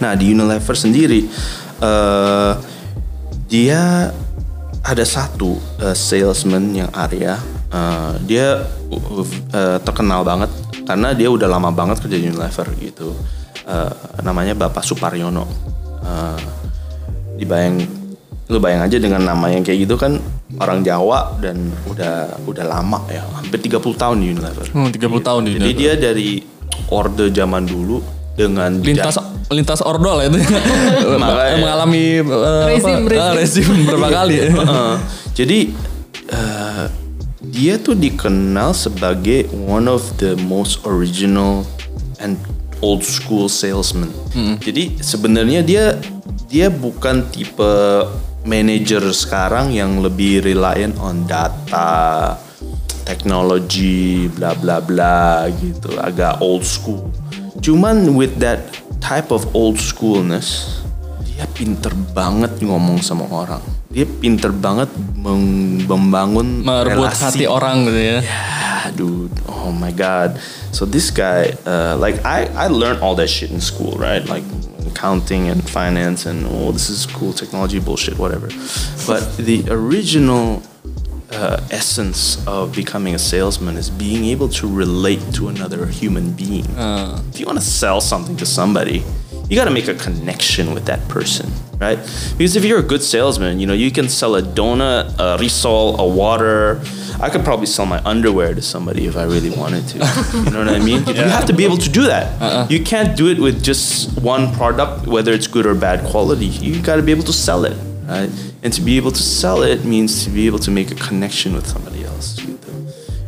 nah di Unilever sendiri eh dia ada satu eh, salesman yang Arya. Eh, dia uh, eh, terkenal banget karena dia udah lama banget kerja di Unilever gitu. Eh, namanya Bapak Suparyono. Eh, dibayang lu bayang aja dengan nama yang kayak gitu kan orang Jawa dan udah udah lama ya hampir 30 tahun di Unilever. Hmm, 30 tahun di Jadi Unilever. dia dari orde zaman dulu dengan Lintas lintas ordo lah itu. Makanya. mengalami eh, Rezim, apa, rezim. ah, rezim berapa kali ya. Heeh. jadi eh, dia tuh dikenal sebagai one of the most original and old school salesman. Jadi sebenarnya dia dia bukan tipe manager sekarang yang lebih reliant on data, teknologi, bla bla bla gitu, agak old school. Cuman with that type of old schoolness, dia pinter banget ngomong sama orang. Dia pinter banget membangun Merebut hati relasi. orang gitu ya. Yeah, dude. Oh my god. So this guy, uh, like I, I learned all that shit in school, right? Like accounting and finance and oh, this is cool technology bullshit, whatever. But the original uh, essence of becoming a salesman is being able to relate to another human being. If you want to sell something to somebody, you got to make a connection with that person, right? Because if you're a good salesman, you know, you can sell a donut, a risol, a water. I could probably sell my underwear to somebody if I really wanted to. you know what I mean? You have to be able to do that. Uh-uh. You can't do it with just one product, whether it's good or bad quality. You got to be able to sell it, right? And to be able to sell it means to be able to make a connection with somebody else.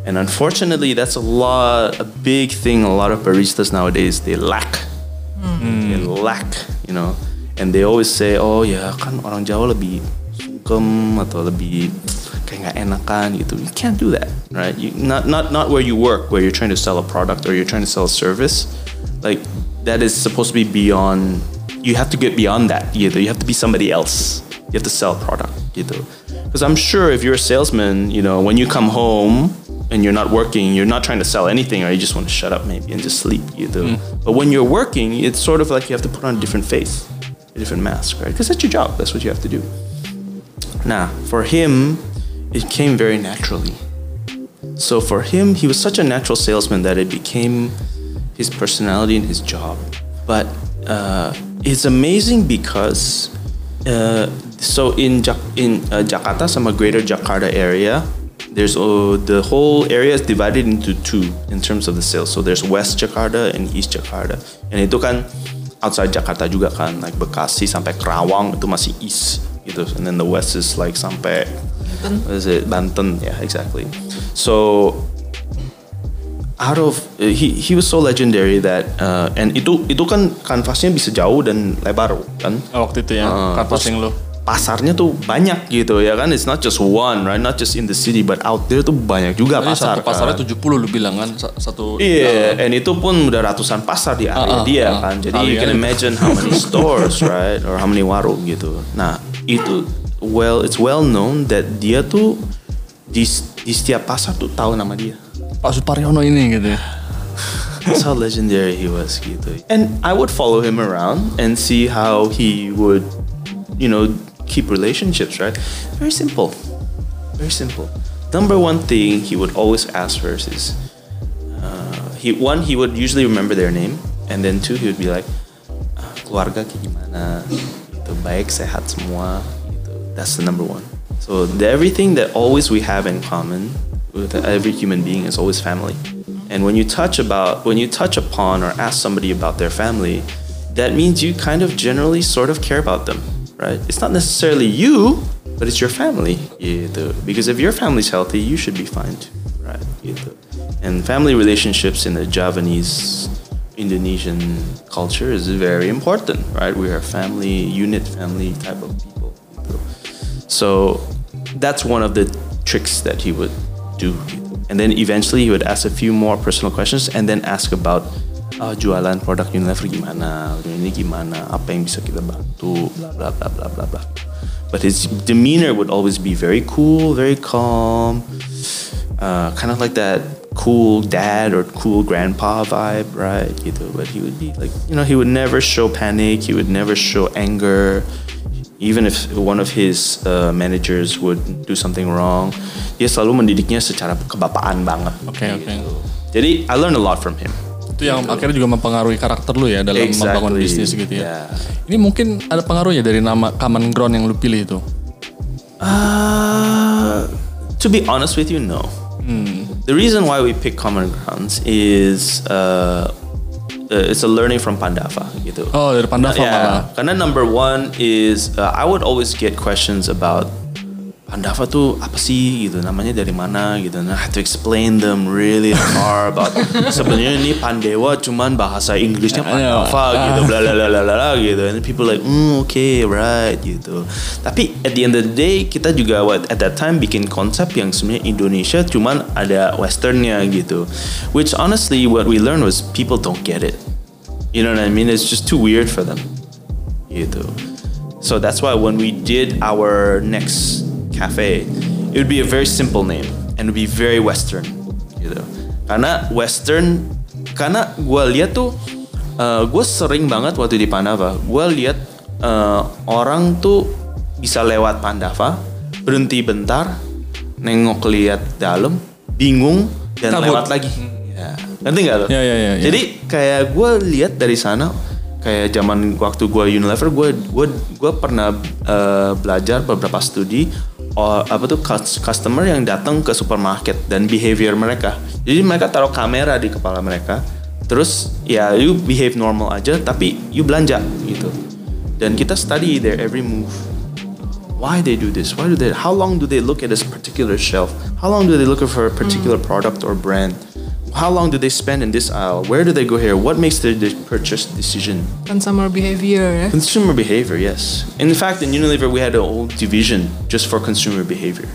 And unfortunately, that's a lot, a big thing. A lot of baristas nowadays they lack. Hmm. They lack, you know. And they always say, oh yeah, kan orang Jawa lebih sungkem atau lebih kayak nggak enakan gitu. You can't do that, right? You, not not not where you work, where you're trying to sell a product or you're trying to sell a service. Like that is supposed to be beyond. You have to get beyond that. Gitu. You have to be somebody else. You have to sell a product. Gitu. Because I'm sure if you're a salesman, you know, when you come home and you're not working, you're not trying to sell anything, or you just want to shut up maybe and just sleep. Gitu. Hmm. But when you're working, it's sort of like you have to put on a different face, a different mask, right? Because that's your job. That's what you have to do. Now, for him, it came very naturally. So for him, he was such a natural salesman that it became his personality and his job. But uh, it's amazing because uh, so in ja- in uh, Jakarta, sama Greater Jakarta area, there's uh, the whole area is divided into two in terms of the sales. So there's West Jakarta and East Jakarta, and itu kan outside Jakarta juga kan, like Bekasi sampai Kerawang itu masih east gitu, and then the West is like sampai what is it Banten, yeah exactly. So out of uh, he he was so legendary that uh, and itu itu kan kanvasnya bisa jauh dan lebar kan Waktu itu ya, Uh, canvassing terus lu. pasarnya tuh banyak gitu ya kan it's not just one right not just in the city but out there tuh banyak juga Tadi pasar satu pasarnya kan. 70 lu bilang kan sa- satu Iya, and itu pun udah ratusan pasar di area Ah, ah, dia ah. kan. Jadi Kali you can imagine how many stores, right, or how many warung gitu. Nah, itu well, it's well known that dia tuh di, di setiap pasar tuh tahu nama dia. Pak Suparyono ini gitu ya. That's how legendary he was gitu. And I would follow him around and see how he would, you know, keep relationships, right? Very simple. Very simple. Number one thing he would always ask first is, uh, he one he would usually remember their name, and then two he would be like, "Ah, keluarga kayak gimana, gitu, baik sehat semua. That's the number one. So the, everything that always we have in common with every human being is always family. And when you touch about when you touch upon or ask somebody about their family, that means you kind of generally sort of care about them, right? It's not necessarily you, but it's your family. Because if your family's healthy, you should be fine too, right? And family relationships in the Javanese Indonesian culture is very important, right? We are family unit, family type of people. So that's one of the tricks that he would do. And then eventually he would ask a few more personal questions and then ask about "Ah, jualan produk Unilever gimana, ini gimana, apa yang bisa kita bantu, bla bla bla bla bla bla. But his demeanor would always be very cool, very calm, uh, kind of like that cool dad or cool grandpa vibe, right? Gitu. But he would be like, you know, he would never show panic. He would never show anger. Even if one of his uh, managers would do something wrong, dia selalu mendidiknya secara kebapaan banget. Oke, oke. Jadi I learned a lot from him. Itu yang akhirnya juga mempengaruhi karakter lu ya dalam membangun Exactly. bisnis gitu ya. Yeah. Ini mungkin ada pengaruhnya dari nama common ground yang lu pilih itu. Uh, to be honest with you, no. The reason why we pick common grounds is uh, uh, it's a learning from Pandava gitu. Oh, dari Pandava Yeah, malah. karena number one is uh, I would always get questions about Pandava tuh apa sih gitu? Namanya dari mana gitu? I have to explain them really hard about sebenarnya ini Pandewa cuman bahasa Inggrisnya Pandava gitu bla bla bla bla bla bla, gitu. And people like mm, okay right gitu. Tapi at the end of the day kita juga what at that time bikin konsep yang sebenarnya Indonesia cuman ada westernnya gitu. Which honestly what we learned was people don't get it. You know what I mean? It's just too weird for them gitu. So that's why when we did our next cafe, it would be a very simple name and would be very Western gitu. Karena Western, karena gue lihat tuh, gue sering banget waktu di Pandava, gue lihat eh, orang tuh bisa lewat Pandava, berhenti bentar, nengok lihat dalam, bingung dan Kabur. lewat lagi. Ya. Ngerti nggak lo? Ya, ya, ya, ya. Jadi kayak gue lihat dari sana kayak zaman waktu gue Unilever gue gue gue pernah eh, belajar beberapa studi oh, apa tuh cus- customer yang datang ke supermarket dan behavior mereka. Jadi mereka taruh kamera di kepala mereka terus ya you behave normal aja tapi you belanja gitu. Dan kita study their every move. Why they do this? Why do they how long do they look at this particular shelf? How long do they look for a particular product or brand how long do they spend in this aisle where do they go here what makes their de- purchase decision Consumer behavior ya. consumer behavior yes in fact in unilever we had a whole division just for consumer behavior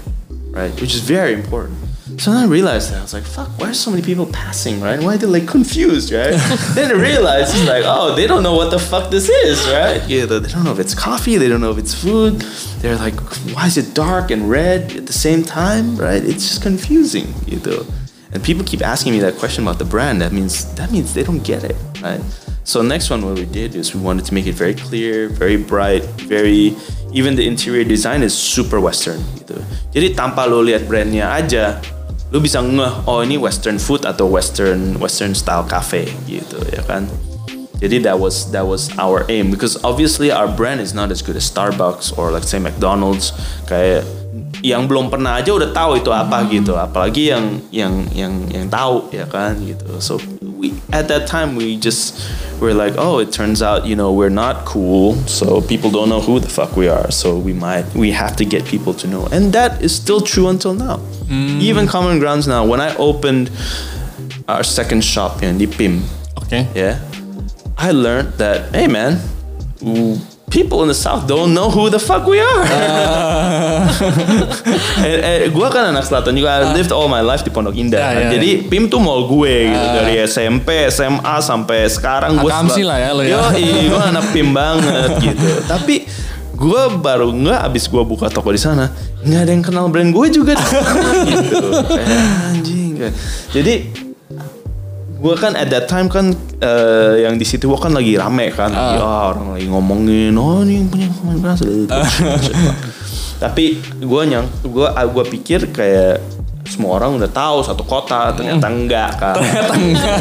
right which is very important so then I realized that I was like, "Fuck! Why are so many people passing? Right? Why are they like confused? Right?" then I realized it's like, "Oh, they don't know what the fuck this is, right? Yeah, they they don't know if it's coffee. They don't know if it's food. They're like, why is it dark and red at the same time? Right? It's just confusing, you know." And people keep asking me that question about the brand. That means that means they don't get it, right? So next one, what we did is we wanted to make it very clear, very bright, very even the interior design is super western gitu. Jadi tanpa lo lihat brandnya aja, lo bisa ngeh oh ini western food atau western western style cafe gitu ya kan. Jadi that was that was our aim because obviously our brand is not as good as Starbucks or let's say McDonald's kayak yang belum pernah aja udah tahu itu apa gitu. Apalagi yang yang yang yang tahu ya kan gitu. So we at that time we just we're like oh it turns out you know we're not cool. So people don't know who the fuck we are. So we might we have to get people to know. And that is still true until now. Hmm. Even common grounds now. When I opened our second shop in di PIM Oke. yeah, I learned that hey man, people in the South don't know who the fuck we are. eh, eh, gue kan anak selatan juga. I lived all my life di Pondok Indah. Kan. ya, Jadi PIM tuh mall gue gitu dari SMP, SMA sampai sekarang gue Akamsi lah ya lo ya. Yo, gue anak PIM banget gitu. Tapi gue baru nggak abis gue buka toko di sana nggak ada yang kenal brand gue juga gitu. Kayak, anjing. Jadi gue kan at that time kan eh, yang di situ gua kan lagi rame kan Ah. ya orang lagi ngomongin oh ini yang punya Common Grounds Tapi gue nyang, gue gue pikir kayak semua orang udah tahu satu kota ternyata enggak kan. Ternyata enggak.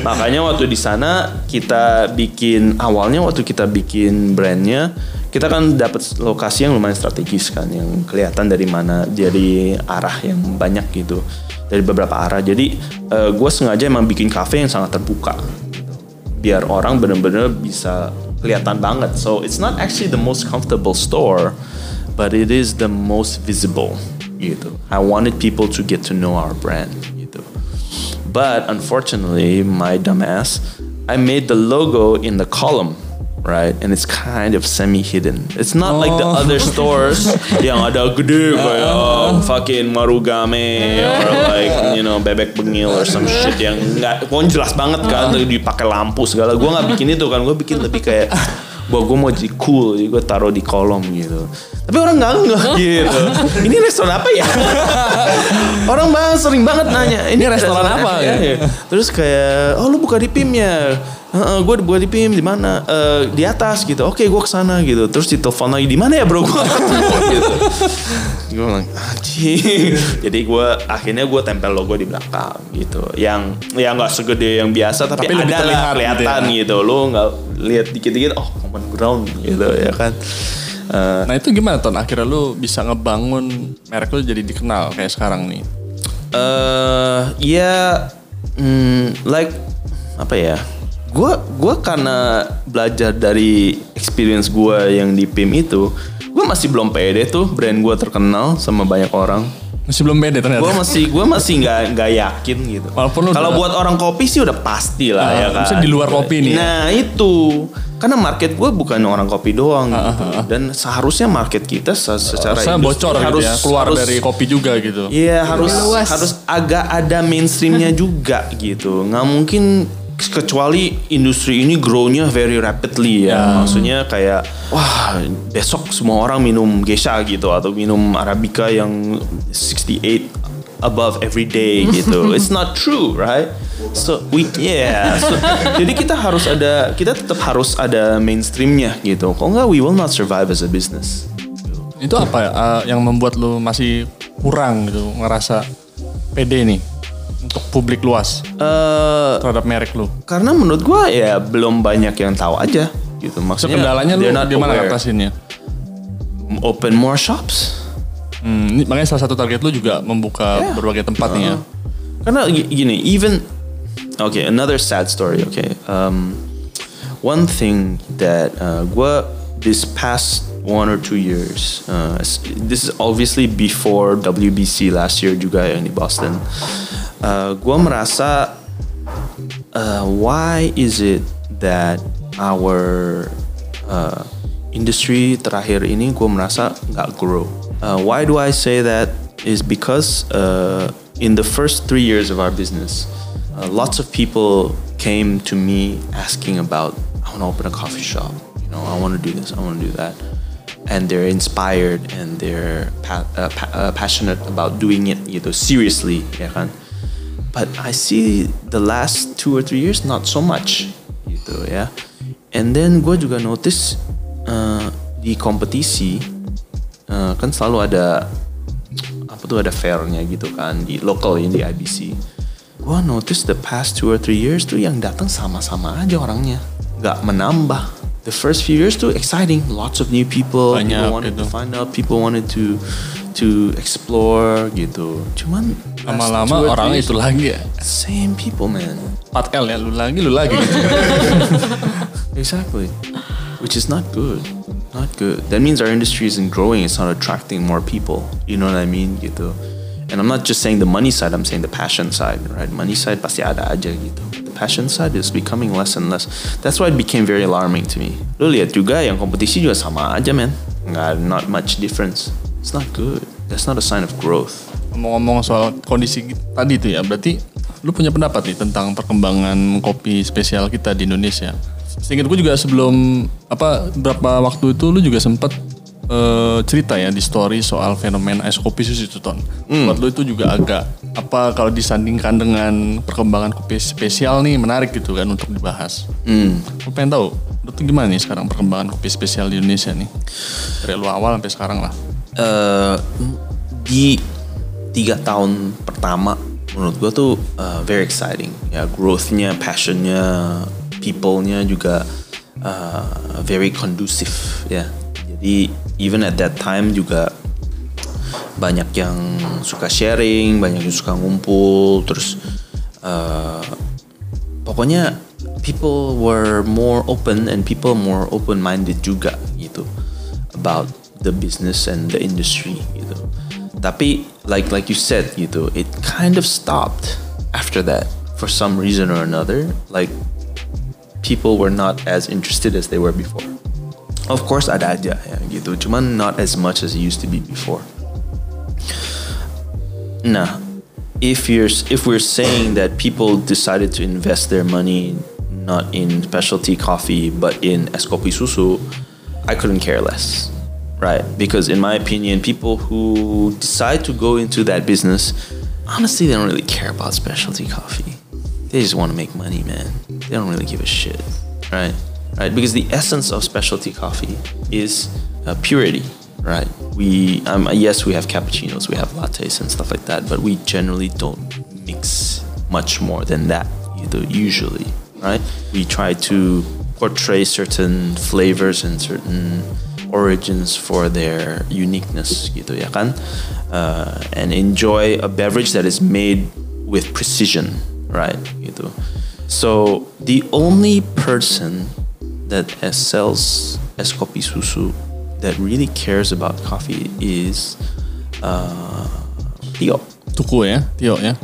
makanya waktu di sana kita bikin awalnya waktu kita bikin brandnya kita kan dapat lokasi yang lumayan strategis kan yang kelihatan dari mana dari arah yang banyak gitu dari beberapa arah. Jadi uh, gue sengaja emang bikin cafe yang sangat terbuka. Biar orang bener-bener bisa kelihatan banget. So it's not actually the most comfortable store but it is the most visible gitu. I wanted people to get to know our brand gitu. But unfortunately my dumbass I made the logo in the column right? And it's kind of semi hidden. It's not like the other stores yang ada gede kayak oh, fucking Marugame or like you know bebek bengil or some shit yang nggak pokoknya jelas banget kan dipakai lampu segala. Gue nggak bikin itu kan, gue bikin lebih kayak bahwa gue mau jadi cool, jadi gue taruh di kolom gitu. Tapi orang nggak nggak gitu. Ini restoran apa ya? orang banget sering banget nanya. Ini, restoran apa ya? ya? Terus kayak, oh lu buka di PIM ya? Uh, gue buat di PIM di mana? Uh, di atas gitu. Oke, gue ke sana gitu. Terus ditelepon lagi di mana ya bro? Gue gitu. Gue bilang, anjing. Jadi gue akhirnya gue tempel logo di belakang gitu. Yang yang nggak segede yang biasa tapi, Tapi ada lah gitu kelihatan ya. gitu. Lo nggak lihat dikit-dikit, oh common ground gitu ya kan. Uh, Nah itu gimana Ton? Akhirnya lu bisa ngebangun merek lu jadi dikenal kayak sekarang nih. eh ya hmm, like apa ya? Gua gua karena belajar dari experience gua yang di PIM itu, gua masih belum pede tuh brand gua terkenal sama banyak orang. Masih belum beda ternyata. Gua masih gua masih nggak nggak yakin gitu. Walaupun Kalau udah- buat orang kopi sih udah pasti lah Ah, ya kan. maksudnya di luar kopi nih ya? Nah itu karena market gue bukan orang kopi doang gitu. Dan seharusnya market kita se- secara Harusnya bocor gitu ya, keluar harus- dari kopi juga gitu. Iya harus luas. harus agak ada mainstreamnya juga gitu. Nggak mungkin kecuali industri ini grow-nya very rapidly ya. Maksudnya kayak wah besok semua orang minum geisha gitu atau minum arabica yang 68 above every day gitu. It's not true, right? So we yeah. So, jadi kita harus ada kita tetap harus ada mainstreamnya gitu. Kalau nggak we will not survive as a business. Itu apa uh, yang membuat lu masih kurang gitu ngerasa pede nih untuk publik luas Eh terhadap merek lu? karena menurut gua ya belum banyak yang tahu aja gitu So, maksudnya kendalanya lu gimana aware. ngatasinnya? open more shops Hmm, ini makanya salah satu target lu juga membuka Yeah. berbagai tempat nih ya. karena gi- gini even okay another sad story okay um, one thing that uh, gua this past one or two years uh, this is obviously before WBC last year juga yang di Boston uh, gua merasa uh, why is it that our uh, industry terakhir ini gue merasa nggak grow. Uh, why do I say that? Is because uh, in the first three years of our business, uh, lots of people came to me asking about, I want to open a coffee shop. You know, I want to do this. I want to do that. And they're inspired and they're pa- uh, pa- uh, passionate about doing it you know, seriously, kan? But I see the last two or three years not so much gitu ya. And then gue juga notice uh, di kompetisi uh, kan selalu ada apa tuh ada fairnya gitu kan di local ini di IBC. Gue notice the past two or three years tuh yang datang sama-sama aja orangnya, nggak menambah. The first few years tuh exciting, lots of new people, Banyak people wanted gitu. to find out, people wanted to to explore gitu. Cuman Lama-lama orang itu lagi ya. Same people, man. 4L ya, lu lagi, lu lagi. Exactly. Which is not good. Not good. That means our industry isn't growing. It's not attracting more people. You know what I mean? Gitu. And I'm not just saying the money side. I'm saying the passion side, right? Money side pasti ada aja gitu. The passion side is becoming less and less. That's why it became very alarming to me. Lu lihat juga yang kompetisi juga sama aja, man. Nggak, not much difference. It's not good. That's not a sign of growth. Ngomong-ngomong soal kondisi tadi itu ya, berarti lu punya pendapat nih tentang perkembangan kopi spesial kita di Indonesia. Seingat gue juga sebelum apa berapa waktu itu lu juga sempet eh, cerita ya di story soal fenomena es kopi susu itu ton. Buat lu itu juga agak apa kalau disandingkan dengan perkembangan kopi spesial nih menarik gitu kan untuk dibahas. Hmm. Lu pengen tahu, lu tuh gimana nih sekarang perkembangan kopi spesial di Indonesia nih? Dari lu awal sampai sekarang lah. eh, di tiga tahun pertama menurut gue tuh uh, very exciting ya growthnya passionnya people-nya juga uh, very conducive ya jadi even at that time juga banyak yang suka sharing banyak yang suka ngumpul terus uh, pokoknya people were more open and people more open minded juga gitu about the business and the industry gitu. Tapi like like you said gitu it kind of stopped after that for some reason or another like people were not as interested as they were before of course ada aja ya gitu cuman not as much as it used to be before nah if you're if we're saying that people decided to invest their money not in specialty coffee but in Escopi Susu, I couldn't care less. Right? Because in my opinion, people who decide to go into that business, honestly they don't really care about specialty coffee. They just want to make money, man. They don't really give a shit. Right? Right? Because the essence of specialty coffee is uh, purity right? We um, yes, we have cappuccinos, we have lattes and stuff like that, but we generally don't mix much more than that. Either usually, right? We try to portray certain flavors and certain origins for their uniqueness, gitu ya kan? Uh, and enjoy a beverage that is made with precision, right? Gitu. So the only person that sells Escopi Susu that really cares about coffee is uh, Theo. Tuku ya, Tio ya.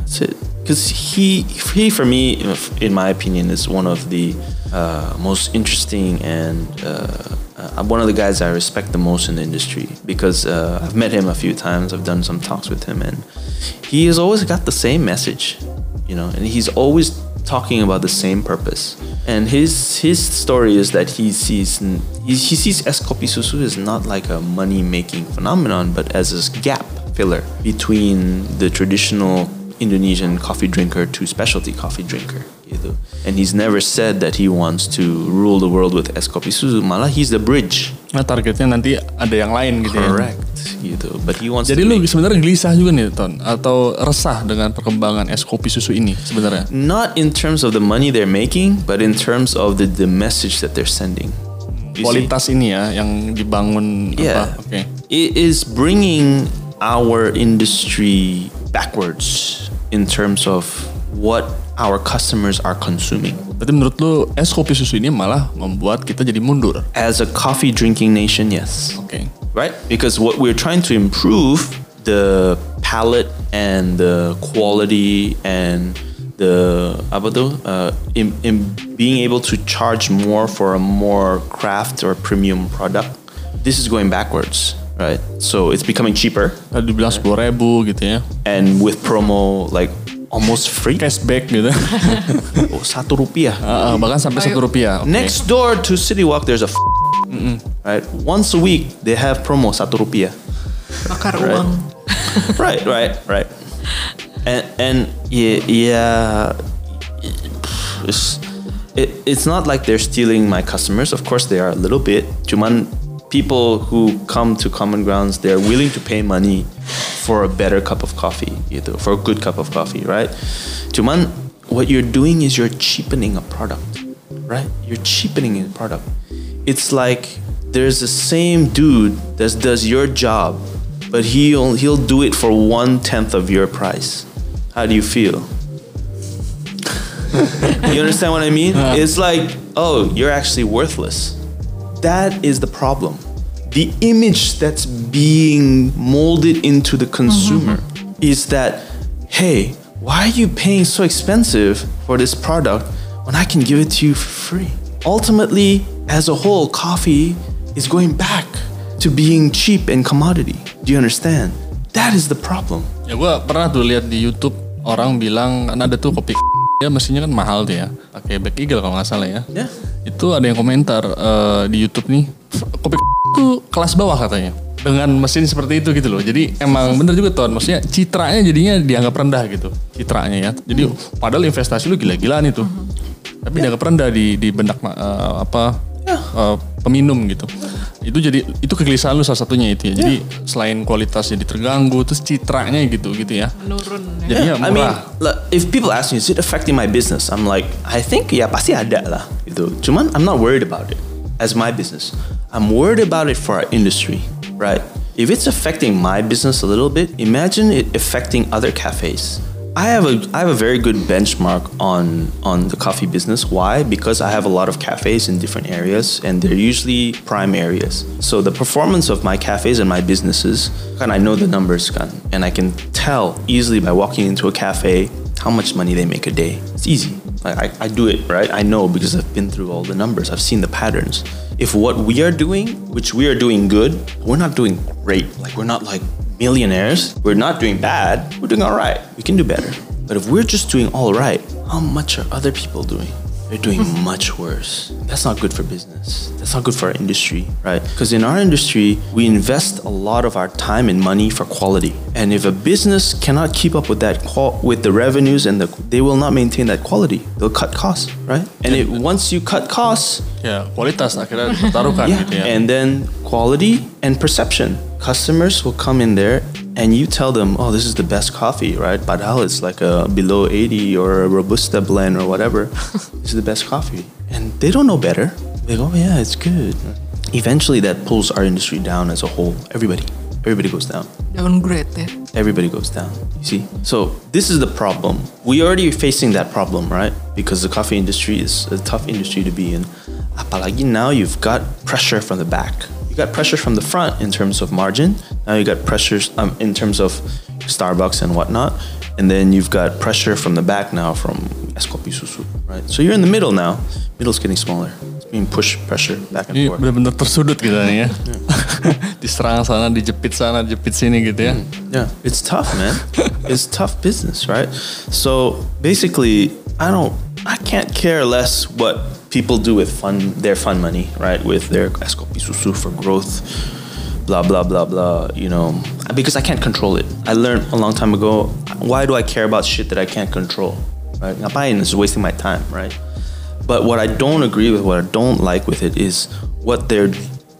Because he, he, for me, in my opinion, is one of the uh, most interesting and uh, uh, one of the guys I respect the most in the industry. Because uh, I've met him a few times, I've done some talks with him, and he has always got the same message, you know, and he's always talking about the same purpose. And his his story is that he sees he, he sees es kopi susu as not like a money making phenomenon, but as a gap filler between the traditional Indonesian coffee drinker to specialty coffee drinker. Gitu. And he's never said that he wants to rule the world with es kopi susu. Malah he's the bridge. Nah targetnya nanti ada yang lain gitu Correct. ya. Gitu. But he wants Jadi to lu make- sebenarnya gelisah juga nih Ton atau resah dengan perkembangan es kopi susu ini sebenarnya. not in terms of the money they're making, but in terms of the, the message that they're sending. You see? Kualitas ini ya yang dibangun Yeah. apa? Oke. It is bringing our industry backwards in terms of what our customers are consuming. Berarti menurut lu es kopi susu ini malah membuat kita jadi mundur. As a coffee drinking nation, yes. Oke. Right? Because what we're trying to improve the palate and the quality and the tuh, uh, in, in being able to charge more for a more craft or premium product. This is going backwards, right? So it's becoming cheaper Tadi dibilang sepuluh ribu gitu ya. and with promo like almost free. Cashback gitu. Oh, satu rupiah. Ah, ah, bahkan sampai satu rupiah. Oke. Next door to City Walk, there's a f- right. Once a week they have promo satu rupiah. Bakar Right. uang. right, right, right. And and yeah, yeah it's, it, it's not like they're stealing my customers. Of course, they are a little bit. Cuman people who come to Common Grounds, they're willing to pay money for a better cup of coffee, gitu, for a good cup of coffee, right? Cuman what you're doing is you're cheapening a product, right? You're cheapening a product. It's like there's the same dude that does your job, but he'll he'll do it for one tenth of your price. How do you feel? you understand what I mean? Uh-huh. It's like, oh, you're actually worthless. That is the problem. The image that's being molded into the consumer is that, hey, why are you paying so expensive for this product when I can give it to you for free? Ultimately, as a whole, coffee is going back to being cheap and commodity. Do you understand? That is the problem. Ya gue pernah tuh lihat di YouTube orang bilang kan ada tuh kopi ya mesinnya kan mahal tuh ya pakai Black Eagle kalau nggak salah ya Yeah. itu ada yang komentar eh, di YouTube nih kopi itu kelas bawah katanya dengan mesin seperti itu gitu loh jadi emang bener juga ton maksudnya citranya jadinya dianggap rendah gitu citranya ya jadi padahal investasi lu gila-gilaan itu tapi dianggap rendah di di benak eh, apa eh, peminum gitu Itu jadi itu kegelisahan lu salah satunya itu ya. Jadi selain kualitas jadi terganggu, terus citranya gitu gitu ya. menurun ya. Jadinya I mean, like, if people ask me, is it affecting my business? I'm like, I think ya pasti ada lah. Gitu. Cuman I'm not worried about it as my business. I'm worried about it for our industry, right? If it's affecting my business a little bit, imagine it affecting other cafes. I have a I have a very good benchmark on on the coffee business. Why? Because I have a lot of cafes in different areas and they're usually prime areas. So the performance of my cafes and my businesses, and I know the numbers and I can tell easily by walking into a cafe how much money they make a day. It's easy. I, I, do it, right? I know because I've been through all the numbers. I've seen the patterns. If what we are doing, which we are doing good, we're not doing great. Like we're not like millionaires. We're not doing bad. We're doing all right. We can do better. But if we're just doing all right, how much are other people doing? They're doing much worse. That's not good for business. That's not good for our industry, right? Because in our industry, we invest a lot of our time and money for quality. And if a business cannot keep up with that qual- with the revenues and the, they will not maintain that quality. They'll cut costs, right? And it, once you cut costs, Ya kualitas akhirnya pertaruhkan yeah. gitu ya. And then quality and perception. Customers will come in there and you tell them, oh, this is the best coffee, right? Padahal it's like a below 80 or a Robusta blend or whatever. this is the best coffee. And they don't know better. They go, oh, yeah, it's good. Eventually that pulls our industry down as a whole. Everybody. Everybody goes down downgrade everybody goes down. You see? So this is the problem. We already facing that problem, right? Because the coffee industry is a tough industry to be in. Apalagi now you've got pressure from the back. You got pressure from the front in terms of margin. Now you got pressures um, in terms of Starbucks and whatnot. And then you've got pressure from the back now from Escopi Susu, right? So you're in the middle now. Middle's getting smaller. It's being pushed pressure back and forth. benar-benar tersudut gitu nih ya. Diserang sana, dijepit sana, dijepit sini gitu ya. Yeah, it's tough, man. it's tough business, right? So basically, I don't, I can't care less what people do with fun, their fun money, right? With their Escopi Susu for growth, blah blah blah blah. You know, because I can't control it. I learned a long time ago. Why do I care about shit that I can't control? Right? Ngapain is wasting my time, right? But what I don't agree with, what I don't like with it is what they're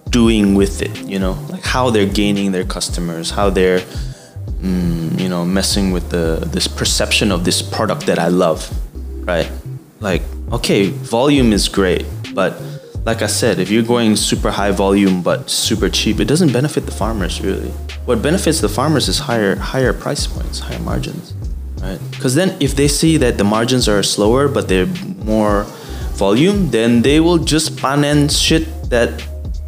doing with it, you know, like how they're gaining their customers, how they're, mm, you know, messing with the this perception of this product that I love, right? Like, okay, volume is great, but like I said, if you're going super high volume but super cheap, it doesn't benefit the farmers really. What benefits the farmers is higher higher price points, higher margins, right? Because then if they see that the margins are slower but they're more volume, then they will just panen shit that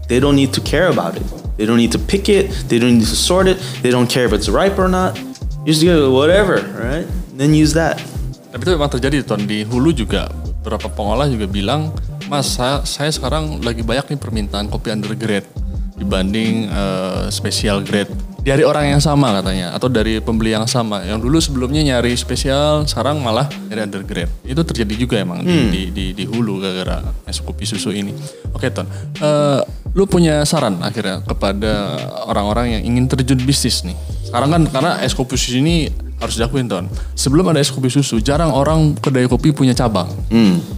they don't need to care about it. They don't need to pick it. They don't need to sort it. They don't care if it's ripe or not. You just go whatever, right? and Then use that. Tapi itu memang terjadi Ton. Di hulu juga beberapa pengolah juga bilang, Mas saya, saya sekarang lagi banyak nih permintaan kopi undergrade dibanding eh, special grade dari orang yang sama katanya atau dari pembeli yang sama. Yang dulu sebelumnya nyari spesial sekarang malah nyari undergrade itu terjadi juga emang di, di, di, di hulu gara-gara es kopi susu ini. Oke ton. Eh, lu punya saran akhirnya kepada orang-orang yang ingin terjun bisnis nih? Sekarang kan karena es kopi susu ini harus diakuin ton. Sebelum ada es kopi susu jarang orang kedai kopi punya cabang.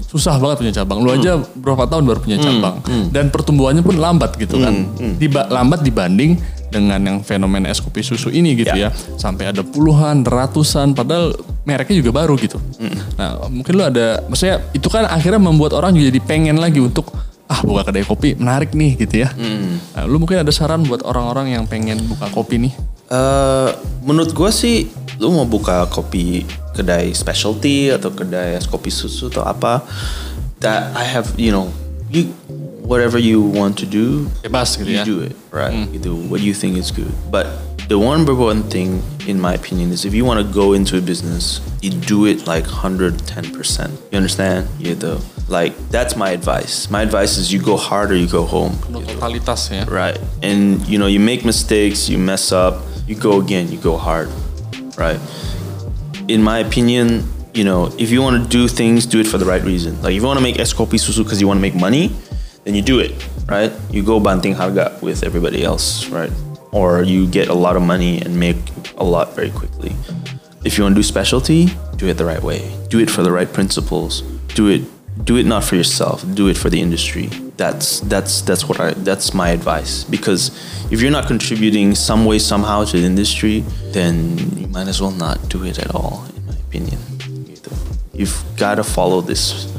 Susah banget punya cabang. Lu aja berapa tahun baru punya cabang. Dan pertumbuhannya pun lambat gitu kan. Diba- lambat dibanding dengan yang fenomena es kopi susu ini gitu ya, sampai ada puluhan ratusan padahal mereknya juga baru gitu. Nah mungkin lu ada maksudnya itu kan akhirnya membuat orang juga jadi pengen lagi untuk ah buka kedai kopi menarik nih gitu ya nah, lu mungkin ada saran buat orang-orang yang pengen buka kopi nih Eh, menurut gue sih, lu mau buka kopi kedai specialty atau kedai es kopi susu atau apa, that I have, you know, you whatever you want to do, Bebas gitu you ya. do it, right? You do what you think is good. But the one number one thing, in my opinion, is if you want to go into a business, you do it like hundred ten percent. You understand? Gitu. Like that's my advice. My advice is you go hard or you go home. Totalitas Right. And you know, you make mistakes, you mess up, you go again, you go hard. Right. In my opinion, you know, if you want to do things, do it for the right reason. Like if you want to make Escopi Susu because you want to make money, then you do it, right? You go banting harga with everybody else, right? Or you get a lot of money and make a lot very quickly. If you want to do specialty, do it the right way. Do it for the right principles. Do it do it not for yourself, do it for the industry. That's that's that's what I that's my advice because if you're not contributing some way somehow to the industry, then you might as well not do it at all, in my opinion. You've got to follow this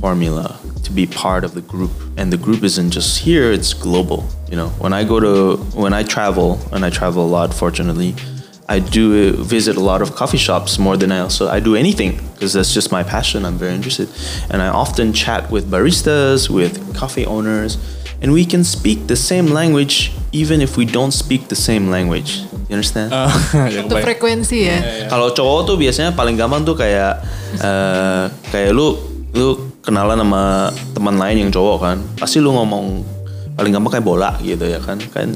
formula to be part of the group, and the group isn't just here; it's global. You know, when I go to when I travel, and I travel a lot, fortunately. I do visit a lot of coffee shops more than I also I do anything because that's just my passion. I'm very interested, and I often chat with baristas, with coffee owners, and we can speak the same language even if we don't speak the same language. You understand? ya, Itu kebayang. frekuensi ya. Kalau cowok tuh biasanya paling gampang tuh kayak eh, kayak lu lu kenalan sama teman lain yang cowok kan, pasti lu ngomong paling gampang kayak bola gitu ya kan, kan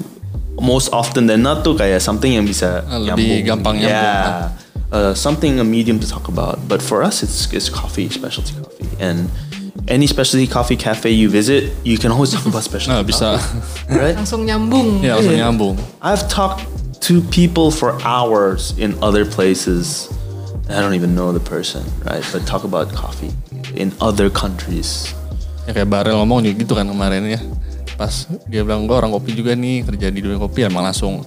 most often than not tuh kayak something yang bisa Ah, lebih nyambung. gampang nyambung, Yeah. Uh, something a medium to talk about. But for us, it's it's coffee, specialty coffee, and any specialty coffee cafe you visit, you can always talk about specialty. Nah, bisa. coffee, right? Langsung nyambung. ya langsung nyambung. I've talked to people for hours in other places. I don't even know the person, right? But talk about coffee in other countries. Ya kayak Barel ngomong juga gitu kan kemarin ya. Pas dia bilang gue orang kopi juga nih kerja di dunia kopi emang langsung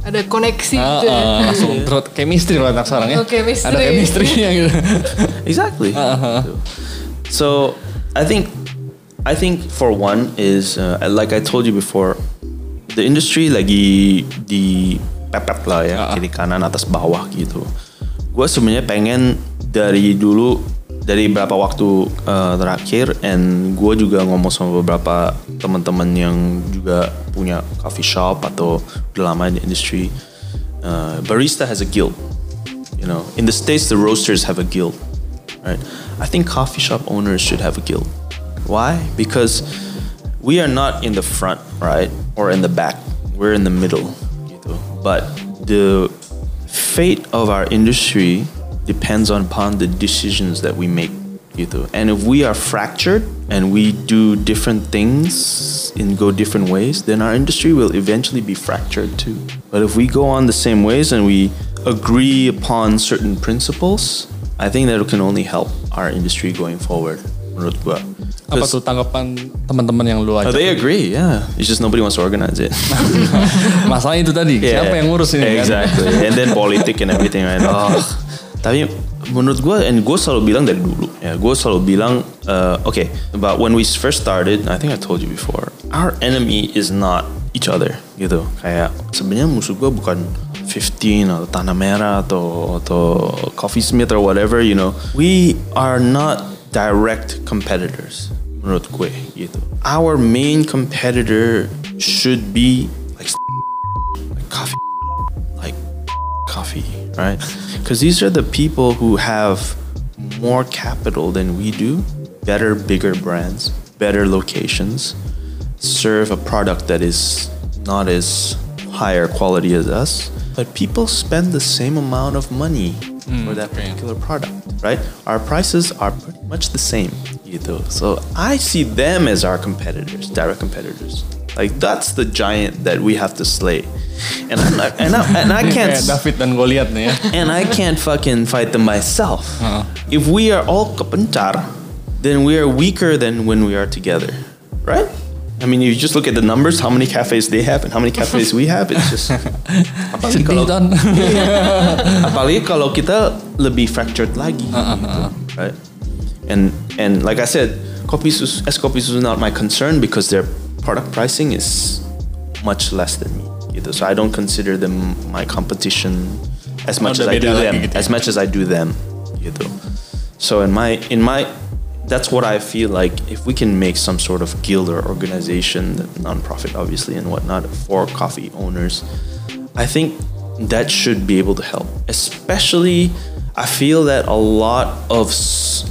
Ada koneksi ah, gitu ya. ah, langsung terus chemistry loh anak sekarang ya. Oh, chemistry. Ada chemistry-nya gitu. Exactly. So I think I think for one is uh, like I told you before, the industry lagi di pepet lah ya Ah. kiri kanan atas bawah gitu. Gue sebenarnya pengen dari dulu dari beberapa waktu uh, terakhir, and gue juga ngomong sama beberapa teman-teman yang juga punya coffee shop atau udah lama di industry. Uh, barista has a guild. You know, in the states, the roasters have a guild, right? I think coffee shop owners should have a guild. Why? Because we are not in the front, right, or in the back. We're in the middle, gitu. But the fate of our industry depends upon the decisions that we make, gitu. And if we are fractured and we do different things and go different ways, then our industry will eventually be fractured too. But if we go on the same ways and we agree upon certain principles, I think that can only help our industry going forward. Menurut gua. Apa tuh tanggapan teman-teman yang lu Oh, they agree, yeah. It's just nobody wants to organize it. Masalah itu tadi, Yeah. siapa yang ngurus ini kan? Exactly. and then politik and everything, right? Oh. Tapi menurut gue, and gue selalu bilang dari dulu, ya, gue selalu bilang, uh, okay, but when we first started, I think I told you before, our enemy is not each other, gitu. Kayak sebenarnya musuh gue bukan 15 atau Tanah Merah atau atau Coffee Smith or whatever, you know. We are not direct competitors, menurut gue, gitu. Our main competitor should be like like coffee like coffee right because these are the people who have more capital than we do better bigger brands better locations serve a product that is not as higher quality as us but people spend the same amount of money mm. for that particular product right? Our prices are pretty much the same gitu. so i see them as our competitors direct competitors. Like that's the giant that we have to slay and i'm not and i, and I can't David dan Goliat nih ya. and I can't fucking fight them myself. Uh-uh. If we are all kepencar, then we are weaker than when we are together, right? I mean, you just look at the numbers, how many cafes they have and how many cafes we have. It's just apalagi kalau apalagi kalau kita lebih fractured lagi, gitu, right? And and like I said, Kopi Sus, es Kopi Sus is not my concern because their product pricing is much less than me. So I don't consider them my competition as much as I do them, as much as I do them. Gitu. So in my in my that's what I feel like if we can make some sort of guild or organization, non-profit obviously and whatnot for coffee owners, I think that should be able to help. Especially, I feel that a lot of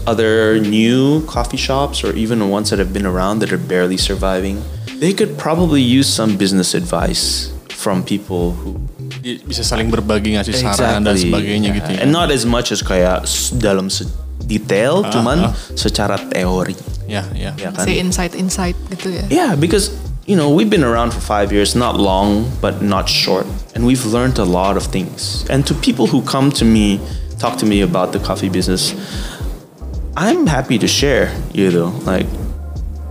other new coffee shops or even the ones that have been around that are barely surviving, they could probably use some business advice from people who Bisa saling berbagi ngasih saran dan sebagainya gitu ya. And not as much as kayak s- dalam se- detail, ah, cuman ah. secara teori. Ya, ya. Ya kan? Say insight-insight gitu ya. Yeah, because you know we've been around for five years, not long but not short, and we've learned a lot of things. And to people who come to me, talk to me about the coffee business, I'm happy to share, you know, like,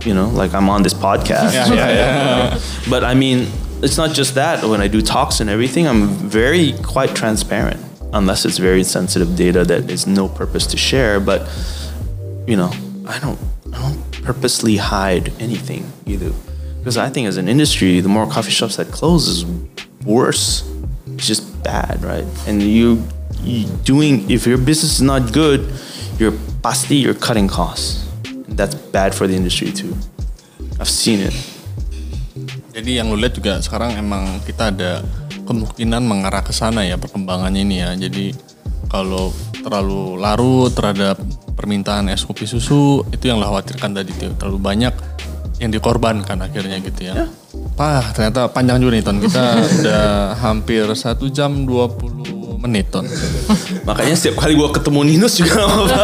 you know, like I'm on this podcast. Yeah, yeah, yeah. But I mean, it's not just that. When I do talks and everything, I'm very quite transparent, unless it's very sensitive data that is no purpose to share. But you know, I don't, I don't purposely hide anything either, because I think as an industry, the more coffee shops that close is worse. It's just bad, right? And you, you doing if your business is not good, you're pasti you're cutting costs. And that's bad for the industry too. I've seen it. Jadi yang lu lihat juga sekarang emang kita ada kemungkinan mengarah ke sana ya perkembangannya ini ya. Jadi kalau terlalu larut terhadap permintaan es kopi susu itu yang lo khawatirkan tadi tuh terlalu banyak yang dikorbankan akhirnya gitu ya. Pah ternyata panjang juga nih Ton. Kita udah hampir satu jam 20 menit Ton. Makanya setiap kali gua ketemu Ninus juga gak apa-apa.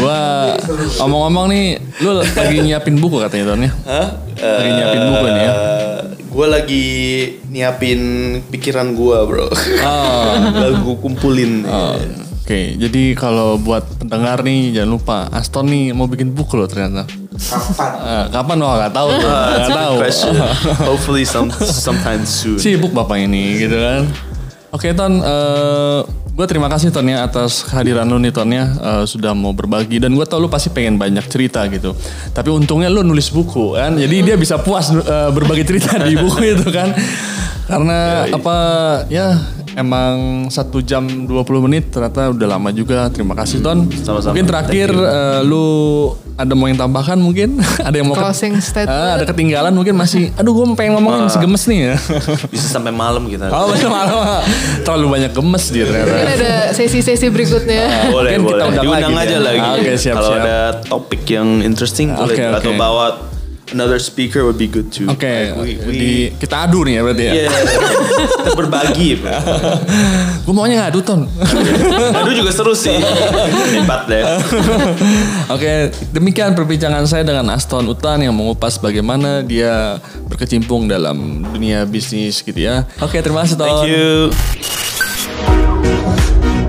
Gua omong-omong nih, lu lagi nyiapin buku katanya Ton ya? Hah? Lagi nyiapin buku nih ya? Gue lagi nyiapin pikiran gua bro. Lalu gue kumpulin. Oh, Oke, jadi kalau buat pendengar nih jangan lupa Aston nih mau bikin buku loh ternyata. Kapan? Eh, kapan lo nggak tahu, tuh. Ah, nggak tahu. Hopefully some sometime soon. Sibuk bapak ini gitu kan. Oke Ton, gue terima kasih Ton ya atas kehadiran lu nih Ton ya eh, sudah mau berbagi dan gue tau lu pasti pengen banyak cerita gitu. Tapi untungnya lu nulis buku kan, jadi dia bisa puas eh, berbagi cerita di buku itu kan. Karena apa ya emang satu jam 20 menit ternyata udah lama juga. Terima kasih Ton. Sama-sama. Mungkin terakhir eh, lu ada mau yang tambahkan mungkin? ada yang mau ke- Closing statement. Ah, ada ketinggalan mungkin masih. Aduh gue pengen ngomongin masih gemes nih ya. Bisa sampai malam kita. Oh betul malam terlalu banyak gemes dia ternyata. Mungkin ada sesi-sesi berikutnya. boleh, Mungkin kita boleh. undang Diundang lagi aja lagi. Ah, oke, siap, Kalau siap. ada topik yang interesting boleh. Oke, Atau bawa another speaker would be good too. Oke, Like, we, we, di kita adu nih ya berarti ya. yeah, kita berbagi. Gue maunya ngadu ton. Aduh juga seru sih. Hebat deh. Oke, demikian perbincangan saya dengan Aston Utan yang mengupas bagaimana dia berkecimpung dalam dunia bisnis gitu ya. Oke, terima kasih Ton. Thank you.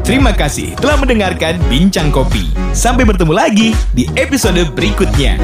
Terima kasih telah mendengarkan Bincang Kopi. Sampai bertemu lagi di episode berikutnya.